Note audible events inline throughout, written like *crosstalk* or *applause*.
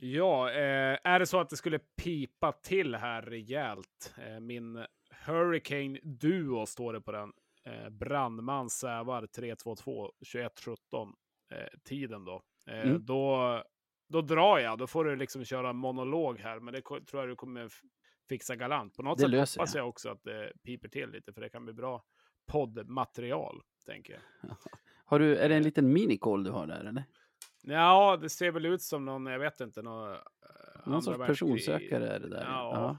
Ja, eh, är det så att det skulle pipa till här rejält? Eh, min Hurricane Duo står det på den. Eh, brandman Sävar 322 2117 eh, tiden då. Eh, Mm. då. Då drar jag, då får du liksom köra monolog här, men det tror jag du kommer fixa galant. På något Det sätt hoppas jag. jag också att det piper till lite, för det kan bli bra poddmaterial, tänker jag. *laughs* Har du, är det en liten minicall du har där eller? Ja, det ser väl ut som någon, jag vet inte, någon, eh, Någon sorts personsökare är det där. Ja.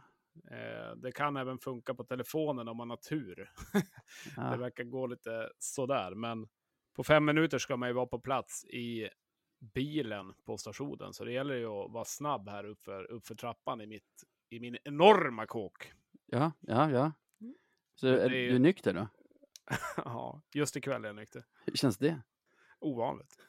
Eh, det kan även funka på telefonen om man har tur. *laughs* Ja. Det verkar gå lite sådär, men på fem minuter ska man ju vara på plats i bilen på stationen. Så det gäller ju att vara snabb här uppför, uppför trappan i, mitt, i min enorma kåk. ja, ja, ja. Så Det är, är ju- du nykter då? *laughs* ja, just ikväll är jag nykter. Hur känns det? Ovanligt.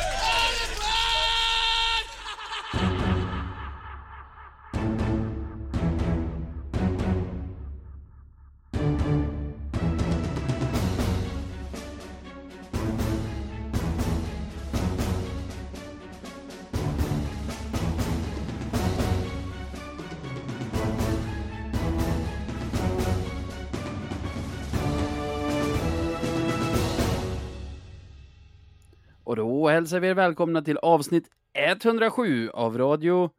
Hälsar vi er välkomna till avsnitt 107 av Radio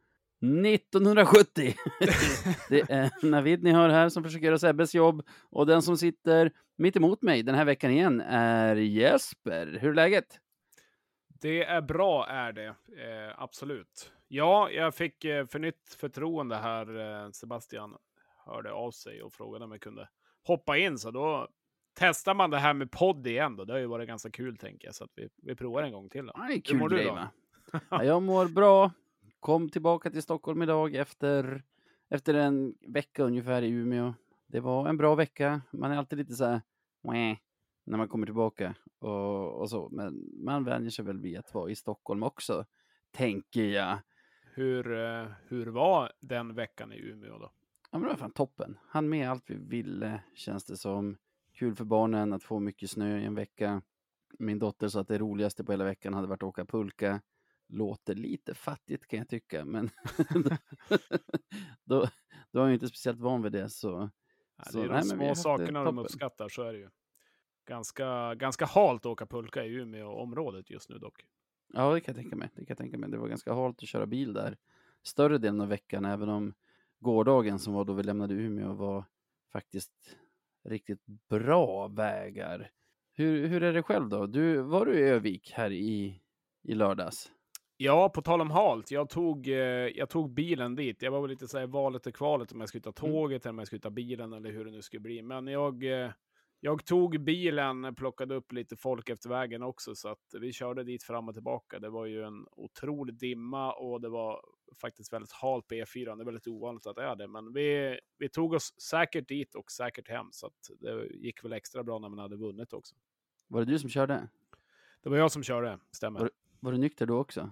1970. *laughs* det är Navid ni hör här som försöker göra Sebbes jobb och den som sitter mitt emot mig den här veckan igen är Jesper. Hur är läget? Det är bra, är det. Eh, absolut. Ja, jag fick eh, för nytt förtroende här. Eh, Sebastian hörde av sig och frågade om jag kunde hoppa in. Så då testar man det här med podd igen. Då. Det har ju varit ganska kul, tänker jag. Så att vi, vi provar en gång till. Då. Ja, det är Hur kul mår du grej då? va? *laughs* Ja, jag mår bra. Kom tillbaka till Stockholm idag efter, efter en vecka ungefär i Umeå. Det var en bra vecka. Man är alltid lite så här när man kommer tillbaka och, och så. Men man vänjer sig väl vid att vara i Stockholm också, tänker jag. Hur, eh, hur var den veckan i Umeå då? Ja, men det var fan toppen. Han med allt vi ville, känns det som. Kul för barnen att få mycket snö i en vecka. Min dotter sa att det roligaste på hela veckan hade varit att åka pulka. Låter lite fattigt kan jag tycka, men *laughs* då, då är jag inte speciellt van vid det. Så, Ja, det är de nej, små sakerna de uppskattar, så är det ju. Ganska, ganska halt att åka pulka i Umeå-området just nu dock. ja, det kan jag tänka mig. Det kan tänka mig. Det var ganska halt att köra bil där större delen av veckan, även om gårdagen som var då vi lämnade Umeå var faktiskt riktigt bra vägar. Hur, hur är det själv då? Du, var du i Övik här i, i lördags? Ja, på tal om halt. Jag tog, eh, jag tog bilen dit. Jag var väl lite så här valet och kvalet om jag skulle ta Mm. tåget eller om jag skulle ta bilen eller hur det nu skulle bli. Men jag, eh, jag tog bilen, plockade upp lite folk efter vägen också, så att vi körde dit fram och tillbaka. Det var ju en otrolig dimma och det var faktiskt väldigt halt på E4. Det är väldigt ovanligt att det är det, men vi, vi tog oss säkert dit och säkert hem, så att det gick väl extra bra när man hade vunnit också. Var det du som körde? Det var jag som körde, stämmer. Var- Var du nykter då också?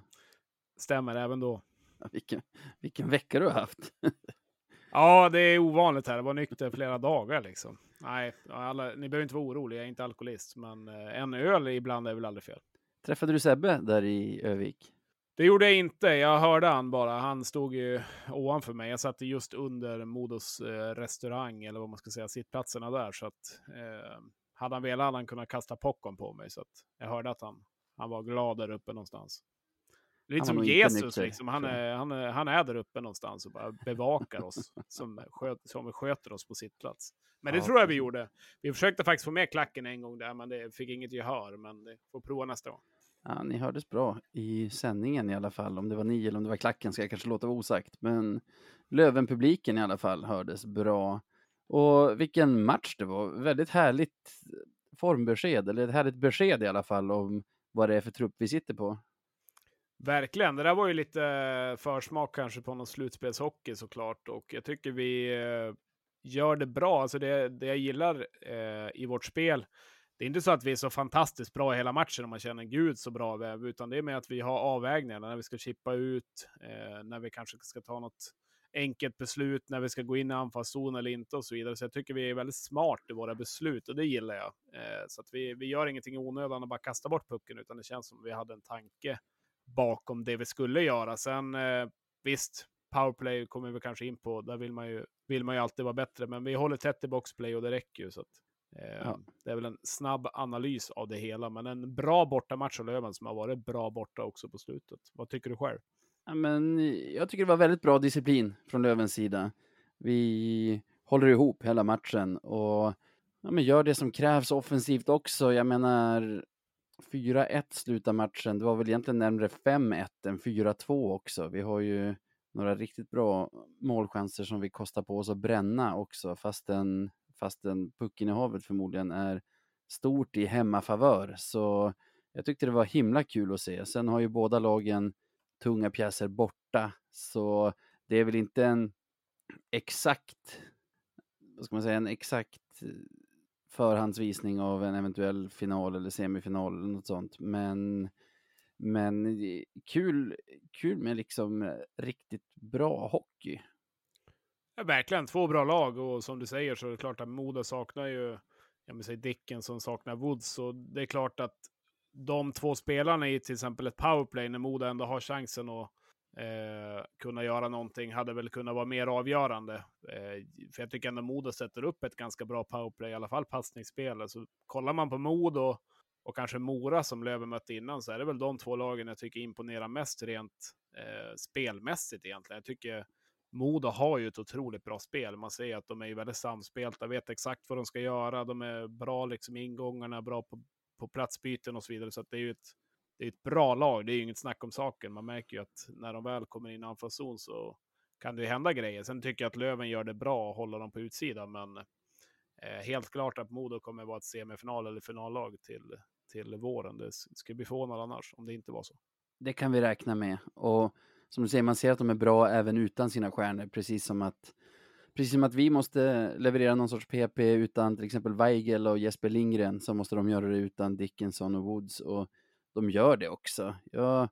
Stämmer även då. Ja, Vilken, vilken vecka du har haft. *laughs* Ja, det är ovanligt här. Det var nykter flera dagar liksom. Nej, alla, ni behöver inte vara oroliga. Jag är inte alkoholist, men eh, en öl ibland är väl aldrig fel. Träffade du Sebbe där i Övik? Det gjorde jag inte. Jag hörde han bara. Han stod ju ovanför mig. Jag satt just under Modos eh, restaurang, eller vad man ska säga, sittplatserna där. Så att eh, hade han velat hade han kunnat kasta popcorn på mig. Så att jag hörde att han, han var glad där uppe någonstans. Lite som Jesus, nykter, liksom. han, är, han, är, han är där uppe någonstans och bara bevakar oss, *laughs* som, sköt, som sköter oss på sitt plats. Men det Ja, tror jag vi gjorde. Vi försökte faktiskt få med klacken en gång där, men det fick inget gehör. Men det får prova nästa gång. Ja, ni hördes bra i sändningen i alla fall. Om det var ni eller om det var klacken ska jag kanske låta vara osagt. Men Löven-publiken i alla fall hördes bra. Och vilken match det var. Väldigt härligt formbesked, eller ett härligt besked i alla fall om vad det är för trupp vi sitter på. Verkligen. Det där var ju lite eh, försmak kanske på någon slutspelshockey såklart. Och jag tycker vi eh, gör det bra. Alltså det, det jag gillar eh, i vårt spel, det är inte så att vi är så fantastiskt bra hela matchen om man känner gud så bra vi är, utan det är med att vi har avvägningar när vi ska chippa ut, eh, när vi kanske ska ta något enkelt beslut när vi ska gå in i anfallszon eller inte och så vidare. Så jag tycker vi är väldigt smart i våra beslut och det gillar jag. Eh, så att vi, vi gör ingenting i onödan och bara kastar bort pucken, utan det känns som vi hade en tanke bakom det vi skulle göra. Sen eh, visst, powerplay kommer vi kanske in på. Där vill man ju, vill man ju alltid vara bättre, men vi håller tätt i boxplay och det räcker ju. Så att, ja. Det är väl en snabb analys av det hela, men en bra bortamatch av Löven som har varit bra borta också på slutet. Vad tycker du själv? Ja, men jag tycker det var väldigt bra disciplin från Lövens sida. Vi håller ihop hela matchen och ja, men gör det som krävs offensivt också. Jag menar, 4-1 slutar matchen. Det var väl egentligen närmare 5-1 än 4-2 också. Vi har ju några riktigt bra målchanser som vi kostar på oss att bränna också, fastän, fastän puckinnehavet förmodligen är stort i hemmafavör. Så jag tyckte det var himla kul att se. Sen har ju båda lagen tunga pjäser borta, så det är väl inte en exakt, vad ska man säga, en exakt eh, förhandsvisning av en eventuell final eller semifinal eller något sånt. Men, men eh, kul, kul med liksom eh, riktigt bra hockey. Verkligen, två bra lag och som du säger så är det klart att Modo saknar ju, jag vill säga Dicken som saknar Woods, så det är klart att de två spelarna i till exempel ett powerplay, när Modo ändå har chansen att eh, kunna göra någonting, hade väl kunnat vara mer avgörande. Eh, för jag tycker ändå Modo sätter upp ett ganska bra powerplay, i alla fall passningsspel. Så kollar man på Modo och kanske Mora som Löven mötte innan, så är det väl de två lagen jag tycker imponerar mest rent eh, spelmässigt egentligen. Jag tycker Modo har ju ett otroligt bra spel. Man ser att de är väldigt samspelta, vet exakt vad de ska göra. De är bra liksom i ingångarna, bra på på platsbyten och så vidare. Så det är ju ett, det är ett bra lag. Det är ju inget snack om saken. Man märker ju att när de väl kommer in i anfallszon så kan det hända grejer. Sen tycker jag att Löven gör det bra och håller dem på utsidan, men eh, helt klart att Modo kommer vara ett semifinal eller finallag till, till våren. Det skulle bli förvånad annars om det inte var så. Det kan vi räkna med och som du säger, man ser att de är bra även utan sina stjärnor, precis som att precis som att vi måste leverera någon sorts PP utan till exempel Weigel och Jesper Lindgren så måste de göra det utan Dickinson och Woods och de gör det också. Jag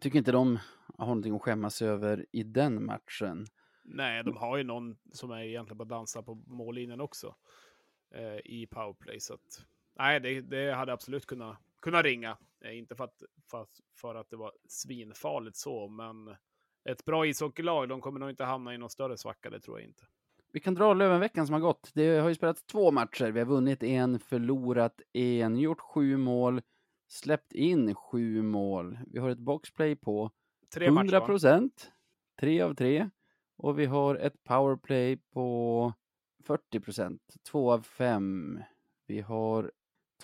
tycker inte de har någonting att skämmas över i den matchen. Nej, de har ju någon som är egentligen bara dansar på mållinjen också eh, i powerplay. Så att, nej, det, det hade absolut kunnat, kunnat ringa. Eh, inte för att, för, för att det var svinfarligt så, men ett bra ishockeylag, de kommer nog inte hamna i någon större svacka, det tror jag inte. Vi kan dra Lövenveckan som har gått. Det har ju spelats två matcher. Vi har vunnit en, förlorat en, gjort sju mål, släppt in sju mål. Vi har ett boxplay på tre 100 procent, tre av tre. Och vi har ett powerplay på 40 procent, två av fem. Vi har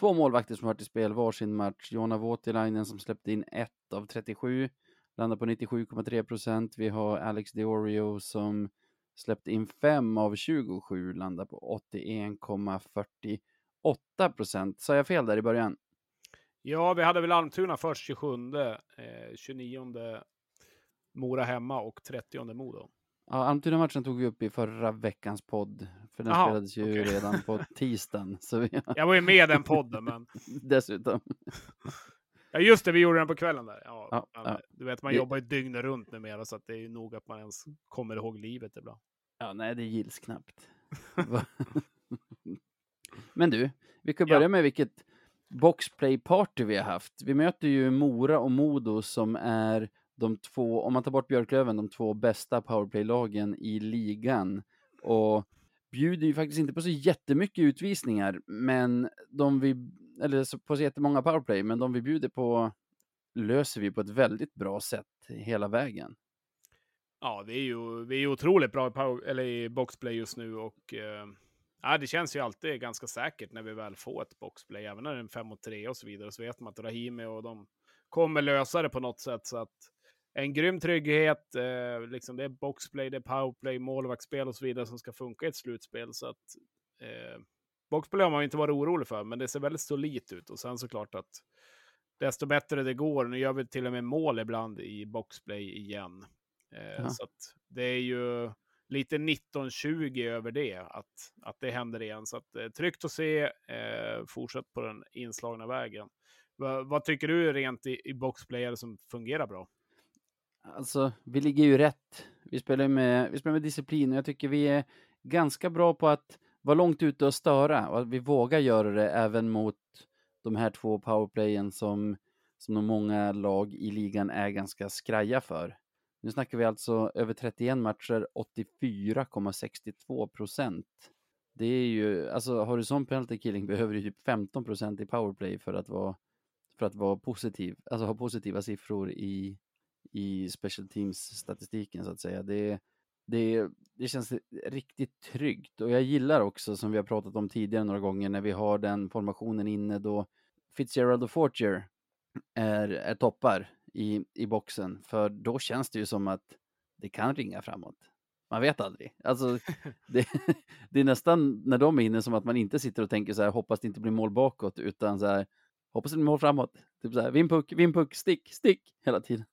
två målvakter som varit i spel varsin match. Jona Voutilainen som släppte in ett av 37 landar på 97,3 procent. Vi har Alex Diorio som släppte in 5 av 27, landar på 81,48 procent. Sa jag fel där i början? Ja, vi hade väl Almtuna först 27, eh, 29 Mora hemma och 30 Modo. Ja, Almtuna-matchen tog vi upp i förra veckans podd, för den Aha, spelades ju okay. redan på *laughs* tisdagen. Så vi... Jag var ju med i den podden, men... *laughs* Dessutom. Ja, just det, vi gjorde den på kvällen där. Ja, ja, ja. Du vet, man jobbar ju dygnet runt numera, så att det är ju nog att man ens kommer ihåg livet ibland. Ja, nej, det gills knappt. *laughs* Men du, vi kan börja med vilket boxplay-party vi har haft. Vi möter ju Mora och Modo som är de två, om man tar bort Björklöven, de två bästa powerplay-lagen i ligan. Och bjuder ju faktiskt inte på så jättemycket utvisningar, men de vi eller på så jättemånga powerplay, men de vi bjuder på löser vi på ett väldigt bra sätt hela vägen. Ja, vi är ju, vi är otroligt bra i, power, eller i boxplay just nu och eh, ja, det känns ju alltid ganska säkert när vi väl får ett boxplay, även när det är en 5 mot 3 och så vidare, så vet man att Rahimi och de kommer lösa det på något sätt. Så att en grym trygghet, eh, liksom det är boxplay, det är powerplay, målvaktsspel och så vidare som ska funka i ett slutspel. Så att eh, Boxplay har man inte varit orolig för, men det ser väldigt solitt ut. Och sen såklart att desto bättre det går, nu gör vi till och med mål ibland i boxplay igen. Eh, så att det är ju lite 1920 över det, att, att det händer igen. Så att, eh, tryggt att se, eh, fortsätt på den inslagna vägen. Va, vad tycker du rent i, i boxplay som fungerar bra? Alltså, vi ligger ju rätt. Vi spelar med, vi spelar med disciplin och jag tycker vi är ganska bra på att vara långt ute och störa och att vi vågar göra det även mot de här två powerplayen som, som de många lag i ligan är ganska skraja för. Nu snackar vi alltså över 31 matcher, 84,62 procent. Det är ju, alltså har du sån penalty killing behöver du typ 15 procent i powerplay för att vara, för att vara positiv, alltså ha positiva siffror i, i special teams statistiken så att säga. Det, det, det känns riktigt tryggt och jag gillar också som vi har pratat om tidigare några gånger när vi har den formationen inne då Fitzgerald och Fortier är, är toppar i, i boxen för då känns det ju som att det kan ringa framåt. Man vet aldrig. Alltså, *laughs* det, det är nästan när de är inne som att man inte sitter och tänker så här, hoppas det inte blir mål bakåt, utan så här, hoppas det blir mål framåt. Typ så här, vinn puck, vinn puck, stick, stick, hela tiden.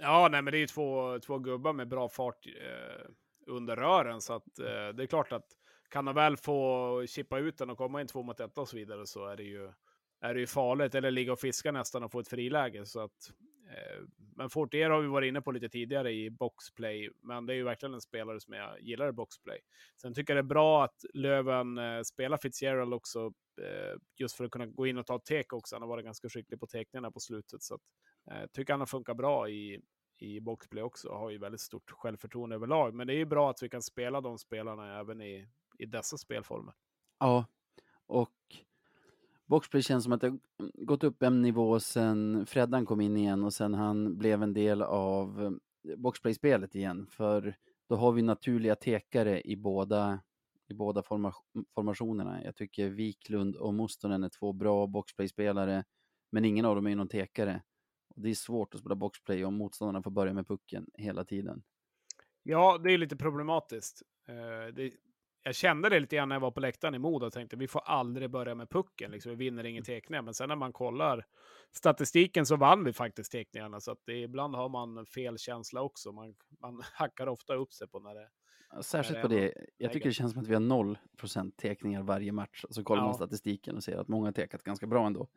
Ja, nej, men det är ju två, två gubbar med bra fart eh, under rören, så att eh, det är klart att kan de väl få chippa ut den och komma in två mot ett och så vidare så är det ju, är det ju farligt, eller ligga och fiska nästan och få ett friläge. Så att, eh, men Fortier har vi varit inne på lite tidigare i boxplay, men det är ju verkligen en spelare som jag gillar i boxplay. Sen tycker jag det är bra att Löven eh, spelar Fitzgerald också, eh, just för att kunna gå in och ta tek också. Han har varit ganska skicklig på tekningarna på slutet, så att, Eh, tycker han har funkat bra i, i boxplay också. Har ju väldigt stort självförtroende överlag, men det är ju bra att vi kan spela de spelarna även i, i dessa spelformer. Ja, och Boxplay känns som att det gått upp en nivå sen Freddan kom in igen och sen han blev en del av eh, Boxplay-spelet igen. För då har vi naturliga tekare i båda, i båda forma, formationerna. Jag tycker Wiklund och Mustonen är två bra Boxplay-spelare, men ingen av dem är någon tekare. Och det är svårt att spela Boxplay om motståndarna får börja med pucken hela tiden. Ja, det är lite problematiskt. Uh, det, jag kände det lite grann när jag var på läktaren i Modo och tänkte vi får aldrig börja med pucken, liksom, vi vinner ingen tekningar. Men sen när man kollar statistiken så vann vi faktiskt tekningarna, så att det, ibland har man fel känsla också. Man, man *laughs* hackar ofta upp sig på när det Särskilt på det. Jag tycker det känns som att vi har noll procent tekningar varje match. Så kollar ja. man statistiken och ser att många har tekat ganska bra ändå.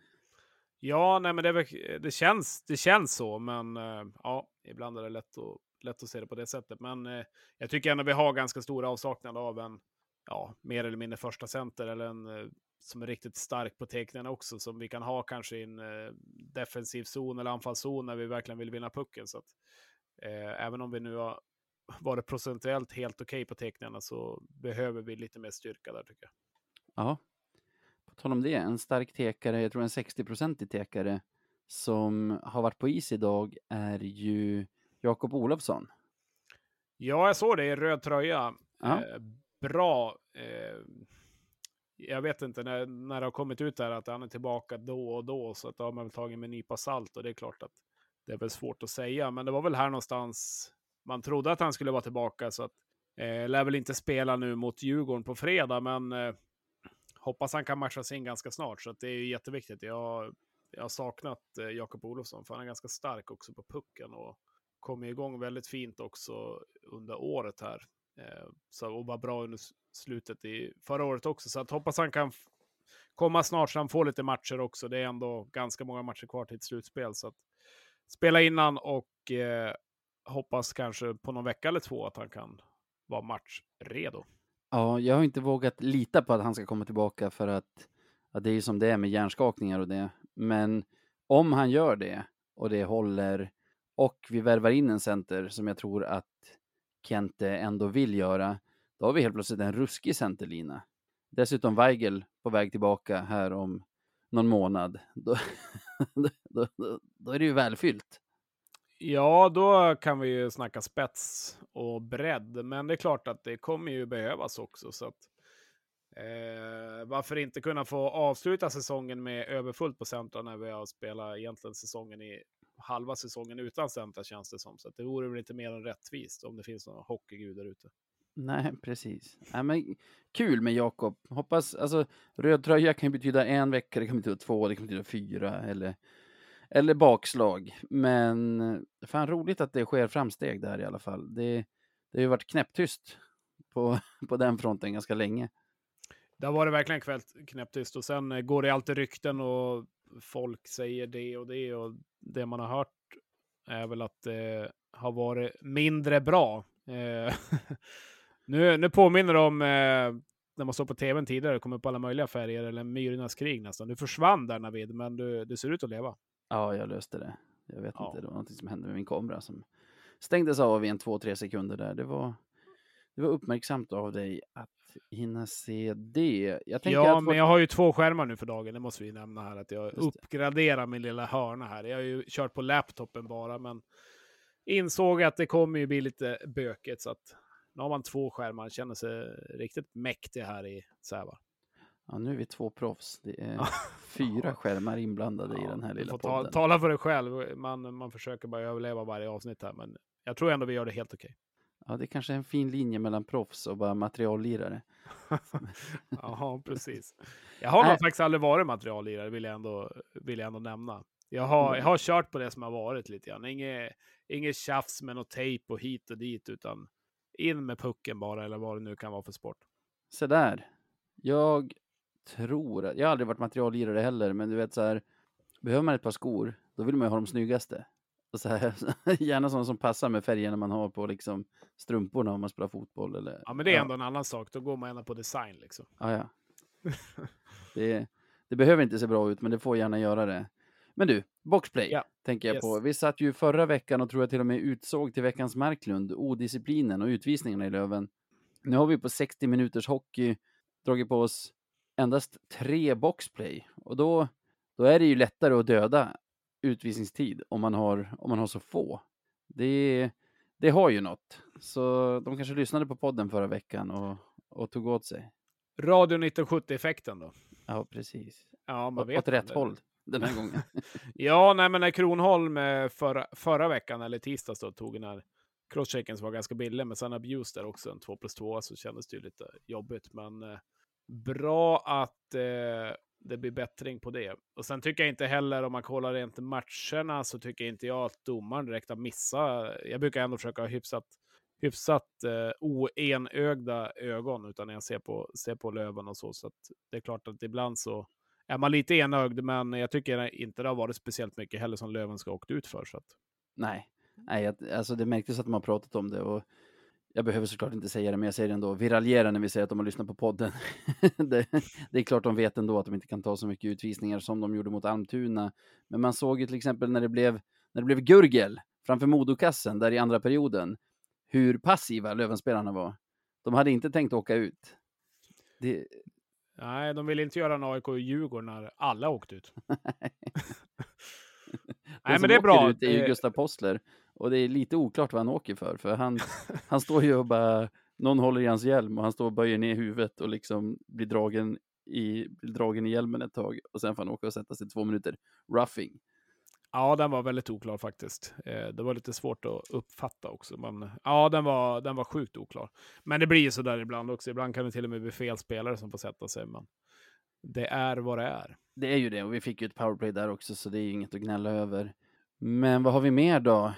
Ja, nej, men det, eh, det, känns, det känns så, men eh, ja, ibland är det lätt att, lätt att se det på det sättet. Men eh, jag tycker ändå vi har ganska stora avsaknad av en ja, mer eller mindre första center eller en eh, som är riktigt stark på tecknen också, som vi kan ha kanske i en eh, defensiv zon eller anfallszon när vi verkligen vill vinna pucken. Så att, eh, även om vi nu har varit procentuellt helt okej okay på tecknen så behöver vi lite mer styrka där tycker jag. Ja, på tal om det, en stark tekare, jag tror en 60-procentig tekare som har varit på is idag är ju Jakob Olofsson. Ja, jag såg det i röd tröja. Ja. Eh, bra. Eh, jag vet inte när, när det har kommit ut där att han är tillbaka då och då, så att då har man väl tagit med en nypa salt och det är klart att det är väl svårt att säga, men det var väl här någonstans man trodde att han skulle vara tillbaka, så att eh, lär väl inte spela nu mot Djurgården på fredag, men eh, hoppas han kan matchas in ganska snart, så att det är jätteviktigt. Jag, jag har saknat eh, Jakob Olofsson, för han är ganska stark också på pucken och kom igång väldigt fint också under året här. Eh, så, och var bra under slutet i förra året också. Så att hoppas han kan komma snart så han får lite matcher också. Det är ändå ganska många matcher kvar till ett slutspel. Så att spela innan och eh, hoppas kanske på någon vecka eller två att han kan vara matchredo. Ja, jag har inte vågat lita på att han ska komma tillbaka för att ja, det är ju som det är med hjärnskakningar och det. Men om han gör det och det håller och vi värvar in en center som jag tror att Kente ändå vill göra, då har vi helt plötsligt en ruskig centerlina. Dessutom Weigel på väg tillbaka här om någon månad. Då, *laughs* då, då, då är det ju välfyllt. Ja, då kan vi ju snacka spets och bredd, men det är klart att det kommer ju behövas också. Så att, eh, varför inte kunna få avsluta säsongen med överfullt på centra när vi har spelat egentligen säsongen i halva säsongen utan centra känns det som. Så det vore väl inte mer än rättvist om det finns några hockeygud där ute. Nej, precis. Nej, men kul med Jakob. Hoppas, alltså röd tröja kan ju betyda en vecka, det kan betyda två, det kan betyda fyra eller, eller bakslag. Men eh, fan roligt att det sker framsteg där i alla fall. Det, det har ju varit knäpptyst på, *laughs* på den fronten ganska länge. Det har varit verkligen knäpptyst och sen eh, går det alltid rykten och folk säger det och det och det man har hört är väl att det har varit mindre bra. Eh, *laughs* nu, nu påminner det om eh, när man såg på tvn tidigare, det kom upp alla möjliga färger, eller Myrornas krig nästan. Du försvann där Navid, men du, du ser ut att leva. Ja, jag löste det. Jag vet Ja. inte, det var någonting som hände med min kamera som stängdes av i en två, tre sekunder där. Det var, det var uppmärksamt av dig att hinna se det. Jag tänker Ja, att men jag har ju två skärmar nu för dagen, det måste vi nämna här, att jag uppgraderar min lilla hörna här. Jag har ju kört på laptopen bara, men insåg att det kommer ju bli lite bökigt, så att nu har man två skärmar, känner sig riktigt mäktig här i Sävar. Ja, nu är vi två proffs. Det är Ja. fyra skärmar inblandade i den här lilla får ta, podden. tala för dig själv, man, man försöker bara överleva varje avsnitt här, men jag tror ändå vi gör det helt okej. Ja, det är kanske är en fin linje mellan proffs och bara materiallirare. *laughs* Ja, precis. Jag har Nej. faktiskt aldrig varit materiallirare, vill jag ändå, vill jag ändå nämna. Jag har, jag har kört på det som har varit lite grann. Inget, inget tjafs med något tejp och hit och dit, utan in med pucken bara, eller vad det nu kan vara för sport. Så där. Jag tror att, jag har aldrig varit materiallirare heller, men du vet så här, behöver man ett par skor, då vill man ju ha de snyggaste. Och så här, *laughs* gärna sådana som passar med färgerna man har på liksom strumporna om man spelar fotboll eller. Ja, men det är ändå en annan sak. Då går man ändå på design liksom. Ja, ja. *laughs* Det, det behöver inte se bra ut, men det får gärna göra det. Men du, boxplay Ja. tänker jag Yes. på. Vi satt ju förra veckan och tror jag till och med utsåg till veckans Marklund, odisciplinen och utvisningarna i Löven. Nu har vi på 60 minuters hockey dragit på oss endast tre boxplay och då, då är det ju lättare att döda utvisningstid om man har, om man har så få. Det, det har ju något. Så de kanske lyssnade på podden förra veckan och, och tog åt sig. Radio 1970-effekten då. Ja, precis. Ja, man vet åt rätt aldrig. håll den här gången. *laughs* *laughs* Ja, nej, men när Kronholm eh, förra, förra veckan, eller tisdags då, tog den här crosschecken som var ganska billig, men sen abuse där också, en 2 plus 2, så kändes det ju lite jobbigt. Men eh, bra att eh, det blir bättring på det. Och sen tycker jag inte heller, om man kollar rent matcherna, så tycker inte jag att domaren direkt har missat. Jag brukar ändå försöka ha hyfsat, hyfsat eh, oenögda ögon, utan när jag ser på, ser på Löven och så. Så att det är klart att ibland så är man lite enögd, men jag tycker inte det har varit speciellt mycket heller som Löven ska ha åkt ut för. Så att, Nej, Nej jag, alltså det märktes att de har pratat om det och jag behöver såklart inte säga det, men jag säger det ändå. Vi raljerar när vi säger att de har lyssnat på podden. *laughs* det, det är klart de vet ändå att de inte kan ta så mycket utvisningar som de gjorde mot Almtuna. Men man såg ju till exempel när det blev, när det blev Gurgel framför Modokassen där i andra perioden, hur passiva Lövenspelarna var. De hade inte tänkt åka ut. Det, nej, de vill inte göra en AIK i Djurgården när alla åkt ut. *laughs* *laughs* Nej, men det är bra. ut är ju Gustav Possler. Och det är lite oklart vad han åker för. För han, han står ju och bara, någon håller i hans hjälm och han står och böjer ner huvudet och liksom blir dragen i, blir dragen i hjälmen ett tag. Och sen får han åka och sätta sig två minuter. Roughing. Ja, den var väldigt oklar faktiskt. Eh, det var lite svårt att uppfatta också. Men ja, den var, den var sjukt oklar. Men det blir ju så där ibland också. Ibland kan det till och med bli fel spelare som får sätta sig. Men det är vad det är. Det är ju det och vi fick ju ett powerplay där också så det är ju inget att gnälla över. Men vad har vi mer då?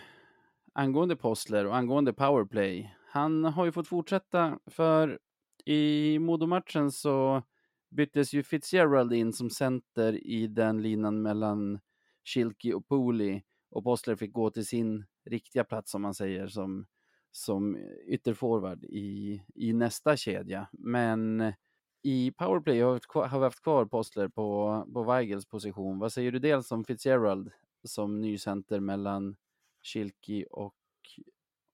Angående Postler och angående powerplay. Han har ju fått fortsätta för i Modomatchen så byttes ju Fitzgerald in som center i den linan mellan Schilke och Pooley och Postler fick gå till sin riktiga plats som man säger som, som ytterforward i, i nästa kedja. Men i powerplay har vi haft kvar- har vi haft kvar Postler på, på Weigels position. Vad säger du dels om Fitzgerald som ny center mellan Schilke och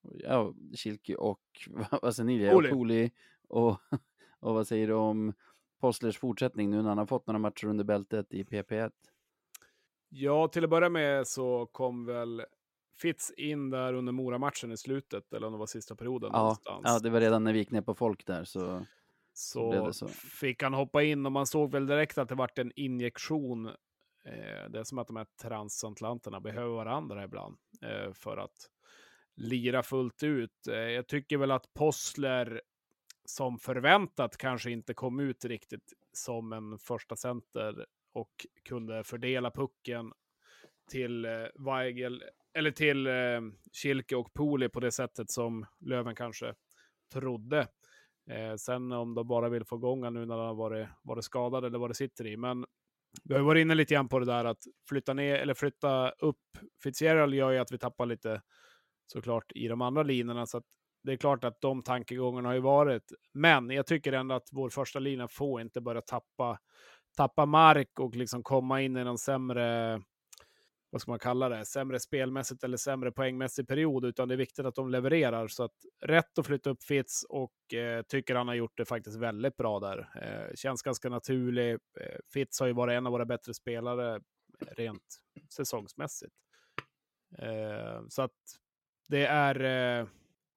ja, Schilke och *laughs* vad säger ni? Pooley. Och Pooley *laughs* och, och vad säger du om Postlers fortsättning nu när han har fått några matcher under bältet i PP1? Ja, till att börja med så kom väl Fitz in där under Mora-matchen i slutet, eller om det var sista perioden Ja, någonstans. ja, det var redan när vi gick ner på folk där så så, så. fick han hoppa in och man såg väl direkt att det vart en injektion. Eh, det är som att de här transatlanterna behöver varandra ibland eh, för att lira fullt ut. Eh, jag tycker väl att Possler som förväntat kanske inte kom ut riktigt som en första center och kunde fördela pucken till eh, Weigel, eller till eh, Schilke och Pooley på det sättet som Löven kanske trodde. Eh, sen om de bara vill få igång honom nu när han har varit, varit skadad eller vad det sitter i. Men vi har varit inne lite grann på det där att flytta ner eller flytta upp Fitzgerald gör ju att vi tappar lite såklart i de andra linorna. Så att det är klart att de tankegångarna har ju varit. Men jag tycker ändå att vår första lina får inte börja tappa, tappa mark och liksom komma in i någon sämre vad ska man kalla det, sämre spelmässigt eller sämre poängmässig period, utan det är viktigt att de levererar. Så att rätt att flytta upp Fitz och eh, tycker han har gjort det faktiskt väldigt bra där. Eh, känns ganska naturlig. Eh, Fitz har ju varit en av våra bättre spelare rent säsongsmässigt. Eh, så att det är eh,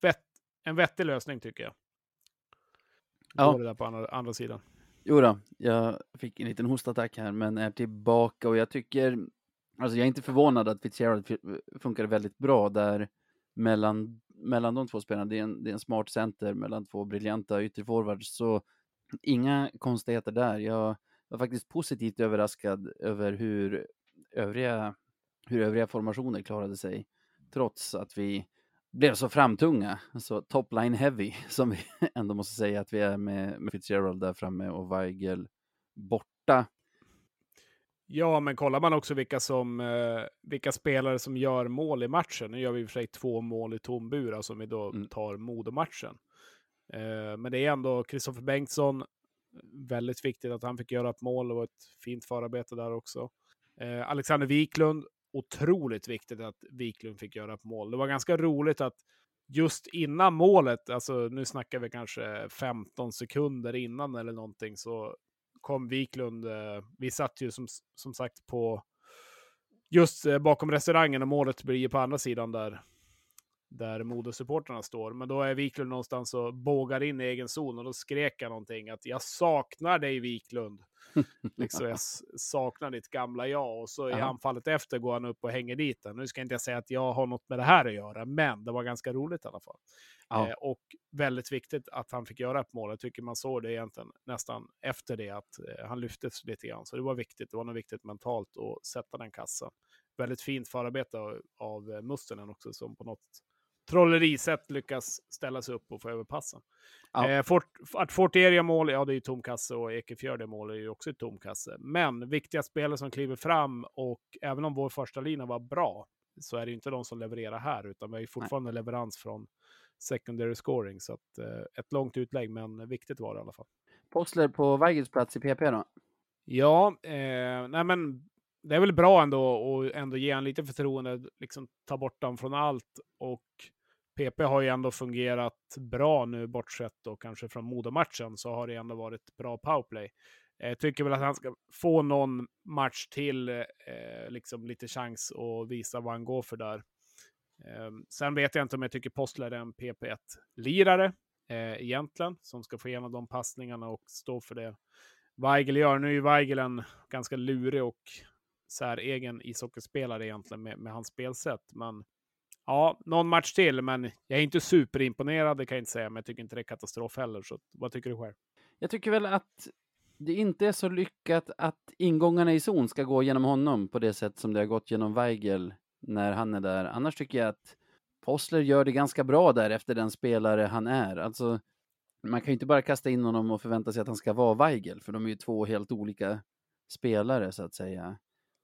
vett, en vettig lösning tycker jag. Ja. Det där på andra, andra sidan. Jo då, jag fick en liten hostattack här, men är tillbaka och jag tycker, alltså jag är inte förvånad att Fitzgerald funkar väldigt bra där mellan, mellan de två spelarna. Det är, en, det är en smart center mellan två briljanta ytterforwards, så inga konstigheter där. Jag var faktiskt positivt överraskad över hur övriga, hur övriga formationer klarade sig, trots att vi blev så framtunga, alltså, så topline heavy, *laughs* som vi ändå måste säga att vi är med, med Fitzgerald där framme och Weigel borta. Ja, men kollar man också vilka, som, eh, vilka spelare som gör mål i matchen. Nu gör vi i och för sig två mål i tom bur, som vi då Mm. tar Modomatchen. Eh, men det är ändå Kristoffer Bengtsson. Väldigt viktigt att han fick göra ett mål. Det var ett fint förarbete där också. Eh, Alexander Wiklund. Otroligt viktigt att Wiklund fick göra ett mål. Det var ganska roligt att just innan målet, alltså nu snackar vi kanske 15 sekunder innan eller någonting, så kom Wiklund. Eh, vi satt ju som, som sagt på just eh, bakom restaurangen och målet blir ju på andra sidan där, där Modosupportrarna står. Men då är Wiklund någonstans och bågar in i egen zon och då skrek han någonting att jag saknar dig Wiklund. *laughs* liksom, jag saknar ditt gamla jag. Och så i anfallet efter går han upp och hänger dit den. Nu ska inte jag säga att jag har något med det här att göra, men det var ganska roligt i alla fall. Ja. Eh, och väldigt viktigt att han fick göra ett mål. Jag tycker man såg det egentligen nästan efter det att eh, han lyftes lite grann. Så det var viktigt. Det var nog viktigt mentalt att sätta den kassan. Väldigt fint förarbete av, av eh, Mustonen också som på något trollerisätt lyckas ställa sig upp och få över passen. Ja. Eh, Fort, att Fortier gör mål, ja det är ju tom kasse och Ekefjörd mål är ju också ett tom kasse. Men viktiga spelare som kliver fram och även om vår första lina var bra så är det ju inte de som levererar här utan vi har ju fortfarande leverans från secondary scoring. Så att, eh, ett långt utlägg, men viktigt var det i alla fall. Postler på Weigels plats i PP då? Ja, eh, nej men det är väl bra ändå att ändå ge han lite förtroende, liksom ta bort han från allt. Och PP har ju ändå fungerat bra nu, bortsett då kanske från Modomatchen, så har det ändå varit bra powerplay. Jag tycker väl att han ska få någon match till, eh, liksom lite chans att visa vad han går för där. Ehm, sen vet jag inte om jag tycker Postler är en PP1-lirare eh, egentligen, som ska få igenom de passningarna och stå för det Weigel gör. Nu är ju Weigel en ganska lurig och säregen ishockeyspelare egentligen med, med hans spelsätt. Men ja, någon match till, men jag är inte superimponerad, det kan jag inte säga, men jag tycker inte det är katastrof heller. Så vad tycker du själv? Jag tycker väl att det inte är så lyckat att ingångarna i zon ska gå genom honom på det sätt som det har gått genom Weigel när han är där. Annars tycker jag att Postler gör det ganska bra där efter den spelare han är. Alltså, man kan ju inte bara kasta in honom och förvänta sig att han ska vara Weigel, för de är ju två helt olika spelare så att säga.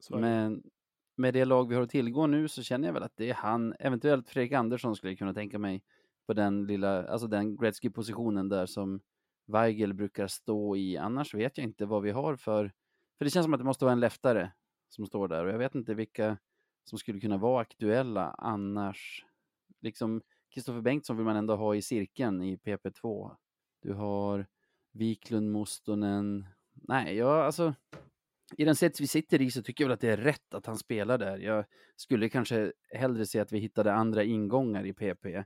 Det. Men med det lag vi har att tillgå nu så känner jag väl att det är han, eventuellt Fredrik Andersson skulle jag kunna tänka mig på den lilla, alltså den Gretzky-positionen där som Weigel brukar stå i. Annars vet jag inte vad vi har för, för det känns som att det måste vara en leftare som står där och jag vet inte vilka som skulle kunna vara aktuella annars. Liksom Kristoffer Bengtsson vill man ändå ha i cirkeln i PP2. Du har Wiklund, Mustonen. Nej, jag alltså i den sets vi sitter i så tycker jag väl att det är rätt att han spelar där. Jag skulle kanske hellre se att vi hittade andra ingångar i PP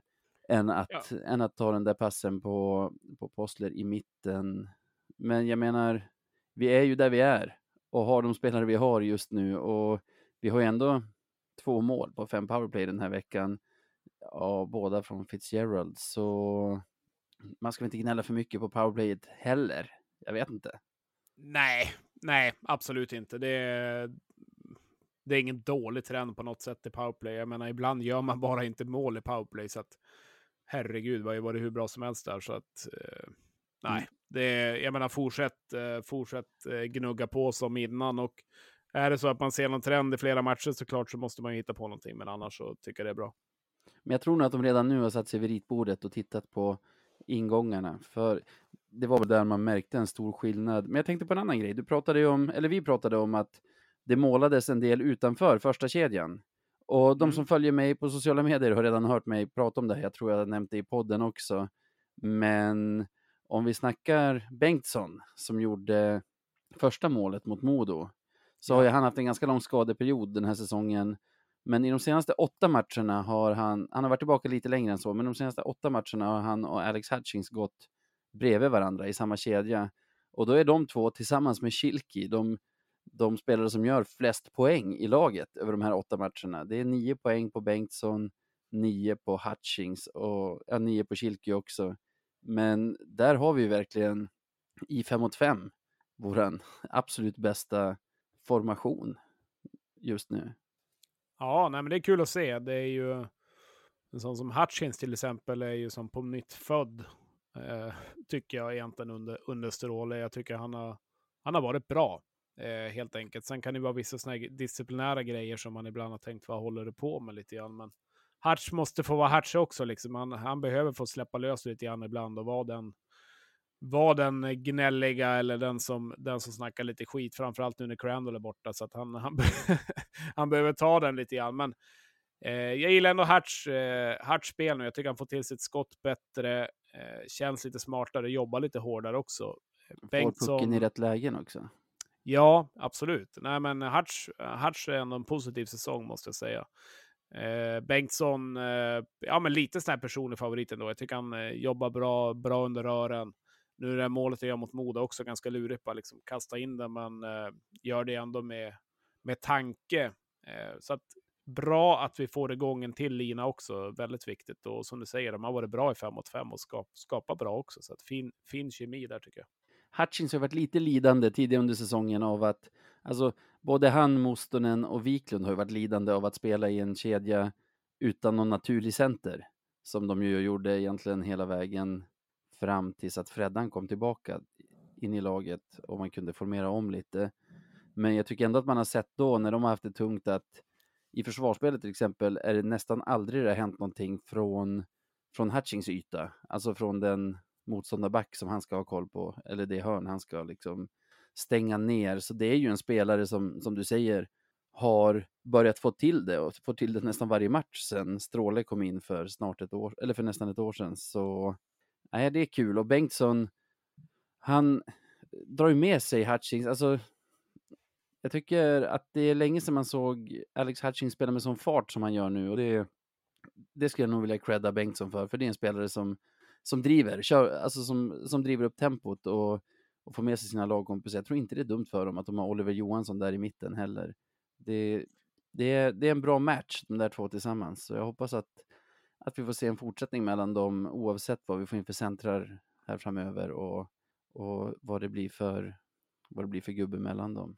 än att, Ja. än att ta den där passen på, på Postler i mitten. Men jag menar, vi är ju där vi är och har de spelare vi har just nu och vi har ju ändå två mål på fem powerplay den här veckan. Ja, båda från Fitzgerald, så man ska väl inte gnälla för mycket på powerplayet heller. Jag vet inte. Nej, nej, absolut inte. Det är, det är ingen dålig trend på något sätt i powerplay. Jag menar, ibland gör man bara inte mål i powerplay, så att herregud, vad ju varit hur bra som helst där. Så att, eh, nej, det är, jag menar, fortsätt, eh, fortsätt eh, gnugga på som innan. Och är det så att man ser någon trend i flera matcher så klart så måste man ju hitta på någonting, men annars så tycker jag det är bra. Men jag tror nog att de redan nu har satt sig vid ritbordet och tittat på ingångarna. För det var väl där man märkte en stor skillnad. Men jag tänkte på en annan grej. Du pratade ju om, eller vi pratade om att det målades en del utanför första kedjan. Och de Mm. som följer mig på sociala medier har redan hört mig prata om det här. Jag tror jag har nämnt det i podden också. Men om vi snackar Bengtsson som gjorde första målet mot Modo så har ju han haft en ganska lång skadeperiod den här säsongen. Men i de senaste åtta matcherna har han, han har varit tillbaka lite längre än så, men de senaste åtta matcherna har han och Alex Hutchings gått bredvid varandra i samma kedja. Och då är de två tillsammans med Kilki de, de spelare som gör flest poäng i laget över de här åtta matcherna. Det är nio poäng på Bengtsson, nio på Hutchings och ja, nio på Kilki också. Men där har vi verkligen i 5 mot 5 våran *laughs* absolut bästa formation just nu. Ja, nej, men det är kul att se. Det är ju en sån som Hutchins till exempel är ju som på nytt född. Eh, tycker jag egentligen under, under Stråle. Jag tycker han har, han har varit bra. Eh, helt enkelt. Sen kan det vara vissa såna disciplinära grejer som man ibland har tänkt, vad håller du på med lite grann? Men Hutch måste få vara Hutch också. Liksom. Han, han behöver få släppa lös lite grann ibland och vara den, vara den gnälliga eller den som, den som snackar lite skit, framförallt nu när Crandall är borta. Så att han, *laughs* han, han behöver ta den lite grann. Men eh, jag gillar ändå Hutch, eh, spel nu. Jag tycker han får till sitt skott bättre, eh, känns lite smartare, jobbar lite hårdare också. Får pucken i rätt lägen också. Ja, absolut. Nej, men Hutch, Hutch är ändå en positiv säsong måste jag säga. Eh, Bengtsson, eh, ja men lite sån här personlig favorit ändå. Jag tycker han eh, jobbar bra, bra under rören. Nu är det här målet jag gör mot Moda också ganska lurigt, bara liksom kasta in den, men eh, gör det ändå med, med tanke. Eh, så att bra att vi får igång en till lina också, väldigt viktigt. Och som du säger, de har varit bra i 5 mot 5 och skap, skapar bra också. Så att fin, fin kemi där tycker jag. Hutchins har varit lite lidande tidigare under säsongen av att, alltså både han, Mustonen och Wiklund har ju varit lidande av att spela i en kedja utan någon naturlig center. Som de ju gjorde egentligen hela vägen fram tills att Freddan kom tillbaka in i laget och man kunde formera om lite. Men jag tycker ändå att man har sett då när de har haft det tungt att i försvarsspelet till exempel är det nästan aldrig det har hänt någonting från, från Hutchings yta, alltså från den motståndarback som han ska ha koll på, eller det hörn han ska liksom stänga ner. Så det är ju en spelare som, som du säger, har börjat få till det och får till det nästan varje match sedan Stråle kom in för snart ett år, eller för nästan ett år sedan. Så nej, det är kul och Bengtsson, han drar ju med sig Hutchings, alltså jag tycker att det är länge sedan man såg Alex Hutchings spela med sån fart som han gör nu och det, det skulle jag nog vilja credda Bengtsson för, för det är en spelare som, som driver, kör, alltså som, som driver upp tempot och, och får med sig sina lagkompisar. Jag tror inte det är dumt för dem att de har Oliver Johansson där i mitten heller. Det, det, är, det är en bra match, de där två tillsammans, så jag hoppas att, att vi får se en fortsättning mellan dem oavsett vad vi får in för centrar här framöver och, och vad det blir för vad det blir för gubbe mellan dem.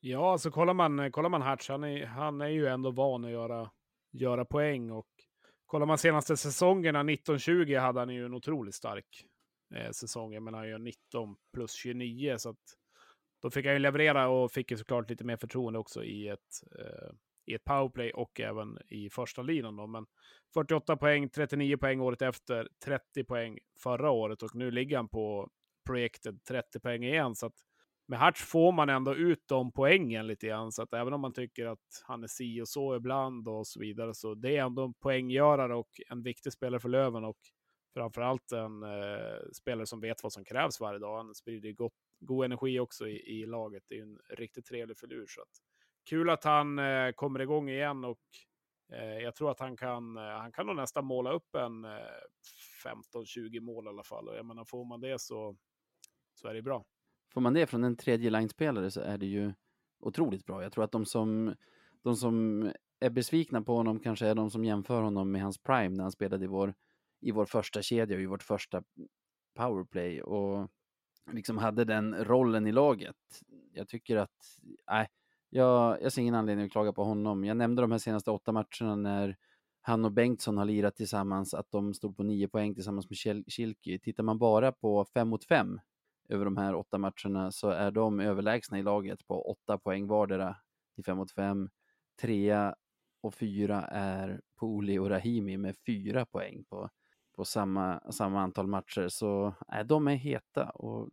Ja, alltså kollar man, kollar man Hatch, han är, han är ju ändå van att göra, göra poäng. Och kollar man senaste säsongerna, 19-20 hade han ju en otroligt stark eh, säsong. Jag menar, han gör 19 plus 29, så att då fick han ju leverera och fick ju såklart lite mer förtroende också i ett, eh, i ett powerplay och även i första linan. Då. Men 48 poäng, 39 poäng året efter, 30 poäng förra året och nu ligger han på projektet 30 poäng igen. Så att med Hartz får man ändå ut de poängen lite grann. Så att även om man tycker att han är si och så ibland och så vidare, så det är ändå en poänggörare och en viktig spelare för Löven och framförallt en eh, spelare som vet vad som krävs varje dag. Han sprider gott, god energi också i, i laget. Det är en riktigt trevlig filur. Så att, kul att han eh, kommer igång igen och eh, jag tror att han kan, eh, han kan nog nästan måla upp en eh, 15-20 mål i alla fall. Och jag menar, får man det så, så är det bra. Får man det från en tredje linespelare så är det ju otroligt bra. Jag tror att de som, de som är besvikna på honom kanske är de som jämför honom med hans prime när han spelade i vår, i vår första kedja och i vårt första powerplay och liksom hade den rollen i laget. Jag tycker att, nej, jag, jag ser ingen anledning att klaga på honom. Jag nämnde de här senaste åtta matcherna när han och Bengtsson har lirat tillsammans, att de stod på nio poäng tillsammans med Kilki. Tittar man bara på fem mot fem över de här åtta matcherna så är de överlägsna i laget på åtta poäng vardera i fem mot fem. Trea och fyra är Poli och Rahimi med fyra poäng på, på samma, samma antal matcher. Så äh, de är heta. Och